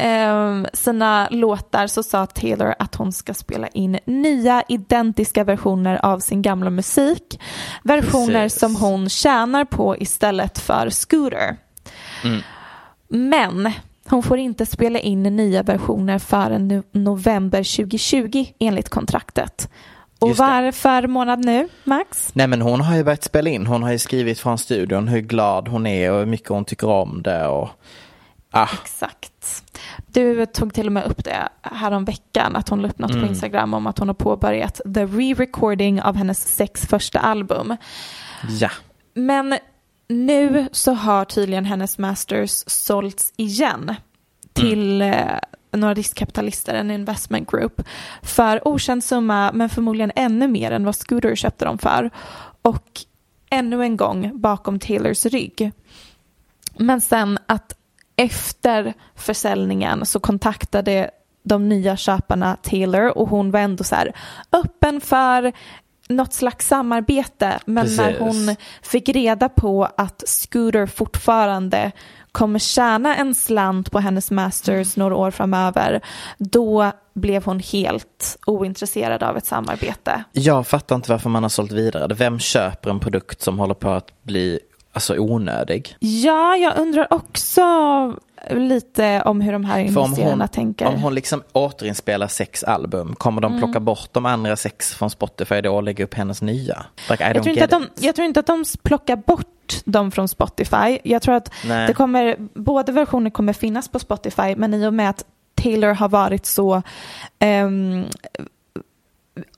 S1: um, sina låtar så sa Taylor att hon ska spela in nya identiska versioner av sin gamla musik. Versioner Precis. som hon tjänar på istället för Scooter. Mm. Men hon får inte spela in nya versioner förrän november 2020 enligt kontraktet. Och varför månad nu, Max?
S2: Nej men hon har ju börjat spela in. Hon har ju skrivit från studion hur glad hon är och hur mycket hon tycker om det. Och... Ah.
S1: Exakt. Du tog till och med upp det här om veckan att hon la upp något mm. på Instagram om att hon har påbörjat the re-recording av hennes sex första album.
S2: Ja.
S1: Men nu så har tydligen hennes masters sålts igen till mm. Några riskkapitalister, en investment group, för okänd summa men förmodligen ännu mer än vad Scooter köpte dem för. Och ännu en gång bakom Taylors rygg. Men sen att efter försäljningen så kontaktade de nya köparna Taylor och hon var ändå så här öppen för något slags samarbete men Precis. när hon fick reda på att Scooter fortfarande kommer tjäna en slant på hennes masters några år framöver då blev hon helt ointresserad av ett samarbete.
S2: Jag fattar inte varför man har sålt vidare. Vem köper en produkt som håller på att bli alltså onödig?
S1: Ja, jag undrar också lite om hur de här investerarna tänker.
S2: Om hon liksom återinspelar sex album, kommer de plocka mm. bort de andra sex från Spotify då och lägga upp hennes nya?
S1: Like, jag, tror de, jag tror inte att de plockar bort dem från Spotify. Jag tror att det kommer, båda versioner kommer finnas på Spotify, men i och med att Taylor har varit så um,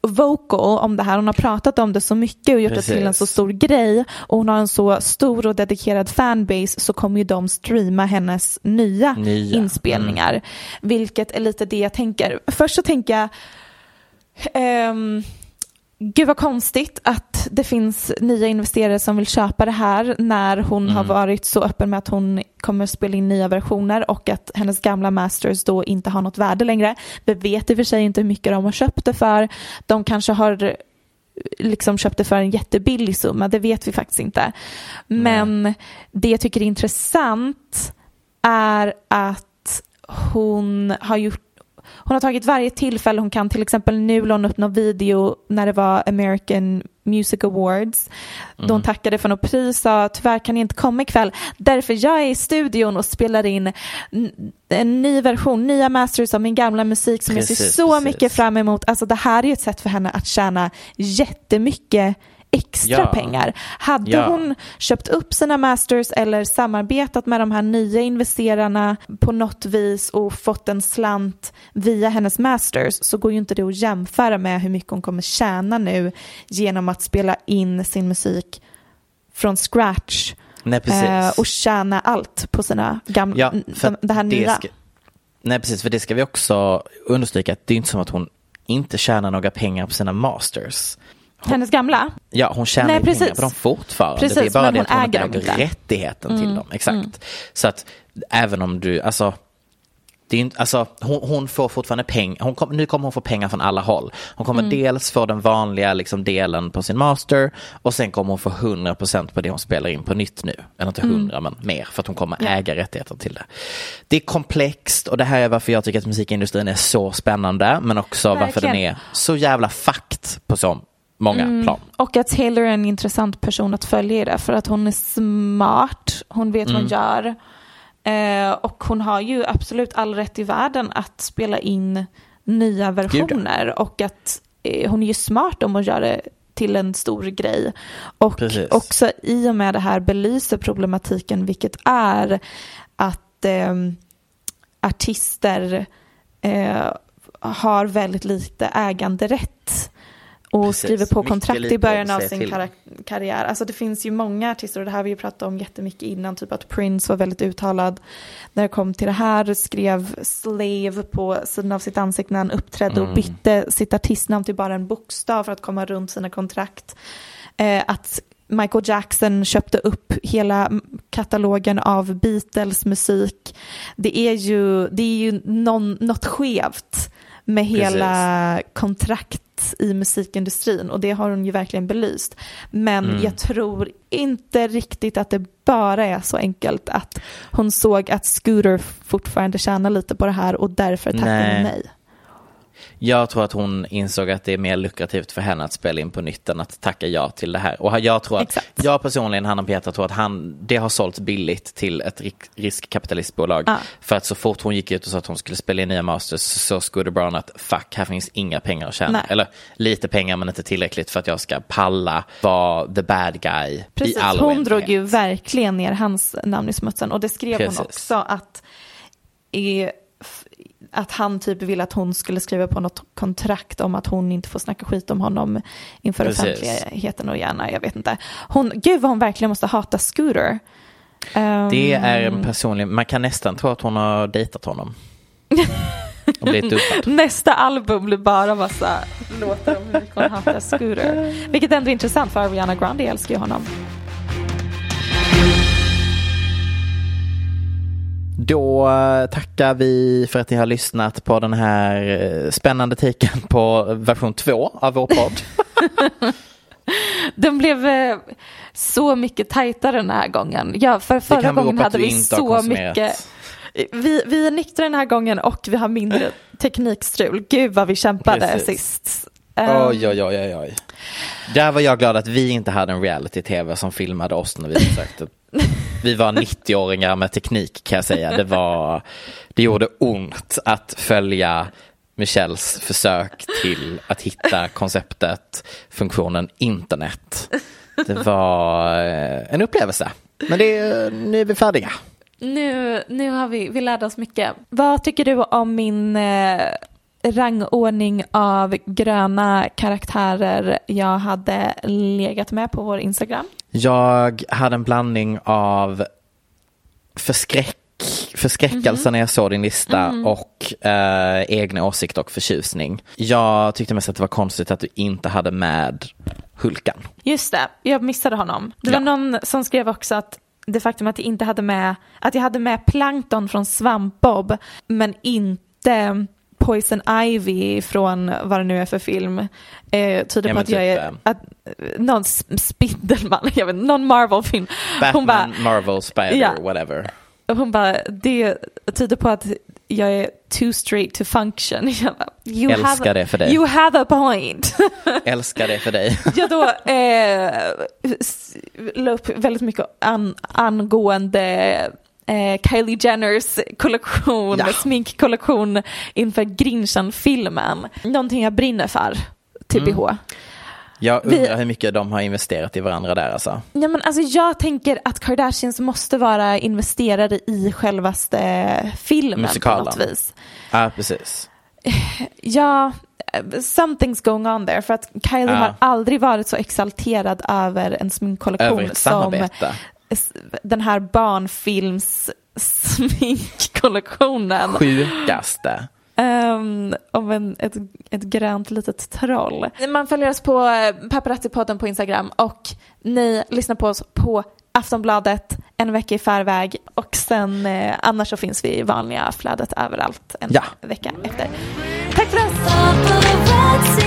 S1: vocal om det här. Hon har pratat om det så mycket och gjort Precis. det till en så stor grej och hon har en så stor och dedikerad fanbase så kommer ju de streama hennes nya, nya. inspelningar. Mm. Vilket är lite det jag tänker. Först så tänker jag um, Gud vad konstigt att det finns nya investerare som vill köpa det här när hon mm. har varit så öppen med att hon kommer spela in nya versioner och att hennes gamla masters då inte har något värde längre. Vi vet i och för sig inte hur mycket de har köpt det för. De kanske har liksom köpt det för en jättebillig summa, det vet vi faktiskt inte. Men mm. det jag tycker är intressant är att hon har gjort hon har tagit varje tillfälle hon kan, till exempel nu la hon upp någon video när det var American Music Awards. Mm. Då hon mm. tackade för något pris sa tyvärr kan jag inte komma ikväll. Därför jag är i studion och spelar in en ny version, nya masters av min gamla musik som precis, jag ser så precis. mycket fram emot. Alltså det här är ett sätt för henne att tjäna jättemycket extra ja. pengar. Hade ja. hon köpt upp sina masters eller samarbetat med de här nya investerarna på något vis och fått en slant via hennes masters så går ju inte det att jämföra med hur mycket hon kommer tjäna nu genom att spela in sin musik från scratch
S2: Nej, eh,
S1: och tjäna allt på sina gamla, ja, de, det här det nya. Ska,
S2: nej precis, för det ska vi också understryka att det är inte som att hon inte tjänar några pengar på sina masters.
S1: Hennes gamla?
S2: Ja, hon tjänar Nej, pengar på dem fortfarande. Precis, det är bara det att hon äger, äger rättigheten mm. till dem. Exakt. Mm. Så att även om du, alltså det är inte, alltså, hon, hon, får fortfarande pengar, kom, nu kommer hon få pengar från alla håll. Hon kommer mm. dels få den vanliga liksom, delen på sin master och sen kommer hon få 100% på det hon spelar in på nytt nu. Eller inte 100 mm. men mer för att hon kommer ja. äga rättigheter till det. Det är komplext och det här är varför jag tycker att musikindustrin är så spännande men också Verkligen. varför den är så jävla fakt på så många mm. plan.
S1: Och att Taylor är en intressant person att följa i det för att hon är smart, hon vet mm. vad hon mm. gör. Eh, och hon har ju absolut all rätt i världen att spela in nya versioner Gud. och att eh, hon är ju smart om att göra det till en stor grej. Och Precis. också i och med det här belyser problematiken vilket är att eh, artister eh, har väldigt lite äganderätt och Precis. skriver på kontrakt i början av sin kar karriär. Alltså det finns ju många artister och det här har vi ju pratat om jättemycket innan, typ att Prince var väldigt uttalad när det kom till det här, skrev slave på sidan av sitt ansikte när han uppträdde mm. och bytte sitt artistnamn till bara en bokstav för att komma runt sina kontrakt. Eh, att Michael Jackson köpte upp hela katalogen av Beatles musik. Det är ju, det är ju någon, något skevt med hela kontrakt i musikindustrin och det har hon ju verkligen belyst. Men
S2: Mm.
S1: jag tror inte riktigt att det bara är så enkelt att hon såg att Scooter fortfarande tjänar lite på det här och därför tackade
S2: Nej.
S1: nej.
S2: Jag tror att hon insåg att det är mer lukrativt för henne att spela in på nytt än att tacka ja till det här. Och jag tror att, jag personligen, Hanna Petra, tror att han, det har sålts billigt till ett riskkapitalistbolag.
S1: Ja.
S2: För att så fort hon gick ut och sa att hon skulle spela in nya masters så Scooter Brown att fuck, här finns inga pengar att tjäna.
S1: Nej.
S2: Eller lite pengar men inte tillräckligt för att jag ska palla vara the bad guy
S1: Precis,
S2: i all
S1: hon
S2: oändlighet.
S1: drog ju verkligen ner hans namn i smutsen och det skrev
S2: Precis.
S1: hon också att, är, att han typ ville att hon skulle skriva på något kontrakt om att hon inte får snacka skit om honom inför
S2: Precis.
S1: offentligheten och gärna, jag vet inte. Hon, gud vad hon verkligen måste hata Scooter. Ehm,
S2: Det är en personlig, man kan nästan tro att hon har dejtat honom.
S1: Nästa album blir bara massa låtar om hur mycket hon hatar Scooter. Vilket ändå är intressant för Ariana Grande älskar ju honom.
S2: Då eh, tackar vi för att ni har lyssnat på den här eh, spännande taken på version två av vår podd.
S1: Den blev eh, så mycket tajtare den här gången. Ja, för förra gången hade vi
S2: har
S1: så mycket. Vi, vi är nyktra den här gången och vi har mindre teknikstrul. Gud vad vi kämpade
S2: Precis.
S1: sist. Ehm,
S2: Oj, oj, oj, oj, oj. Där var jag glad att vi inte hade en reality-tv som filmade oss när vi försökte. Vi var 90-åringar med teknik kan jag säga. Det, var, det gjorde ont att följa Michelles försök till att hitta konceptet, funktionen internet. Det var eh, en upplevelse. Men det nu är vi färdiga.
S1: Nu, nu har vi, vi lärde oss mycket. Vad tycker du om min eh, rangordning av gröna karaktärer jag hade legat med på vår Instagram?
S2: Jag hade en blandning av förskräck, förskräckelse när jag såg din lista
S1: Mhm.
S2: och eh, egna åsikter och förtjusning. Jag tyckte mest att det var konstigt att du inte hade med Hulkan.
S1: Just det, jag missade honom. Det var någon som skrev också att det faktum att jag inte hade med, att jag hade med Plankton från Svampbob men inte Poison Ivy från vad det nu är för film eh, tyder
S2: Ja,
S1: på att jag
S2: typ,
S1: är
S2: eh,
S1: att, eh, någon Spindelman, jag vet någon Marvel-film.
S2: Batman,
S1: bara,
S2: Marvel, Spider,
S1: Ja.
S2: whatever.
S1: hon bara, det tyder på att jag är too straight to function. Jag bara, you
S2: Älskar
S1: have,
S2: det för dig.
S1: You have a point.
S2: Älskar det för dig.
S1: jag då eh, la upp väldigt mycket an, angående eh, Kylie Jenners kollektion,
S2: Ja.
S1: sminkkollektion inför Grinchen-filmen. Någonting jag brinner för, TBH.
S2: Jag
S1: Vi-
S2: undrar hur mycket de har investerat i varandra där alltså.
S1: Ja, men alltså, jag tänker att Kardashians måste vara investerade i självaste filmen
S2: Musikalen.
S1: på något vis.
S2: Ja, precis.
S1: Ja, eh, something's going on there. För att Kylie
S2: Ja.
S1: har aldrig varit så exalterad över en sminkkollektion
S2: Över
S1: som den här barnfilms sminkkollektionen.
S2: Sjukaste.
S1: Um, om en, ett, ett grönt litet troll. Man följer oss på eh, Paparazzi-podden på Instagram och ni lyssnar på oss på Aftonbladet en vecka i förväg och sen eh, annars så finns vi i vanliga flödet överallt en
S2: Ja.
S1: vecka efter. Tack för oss!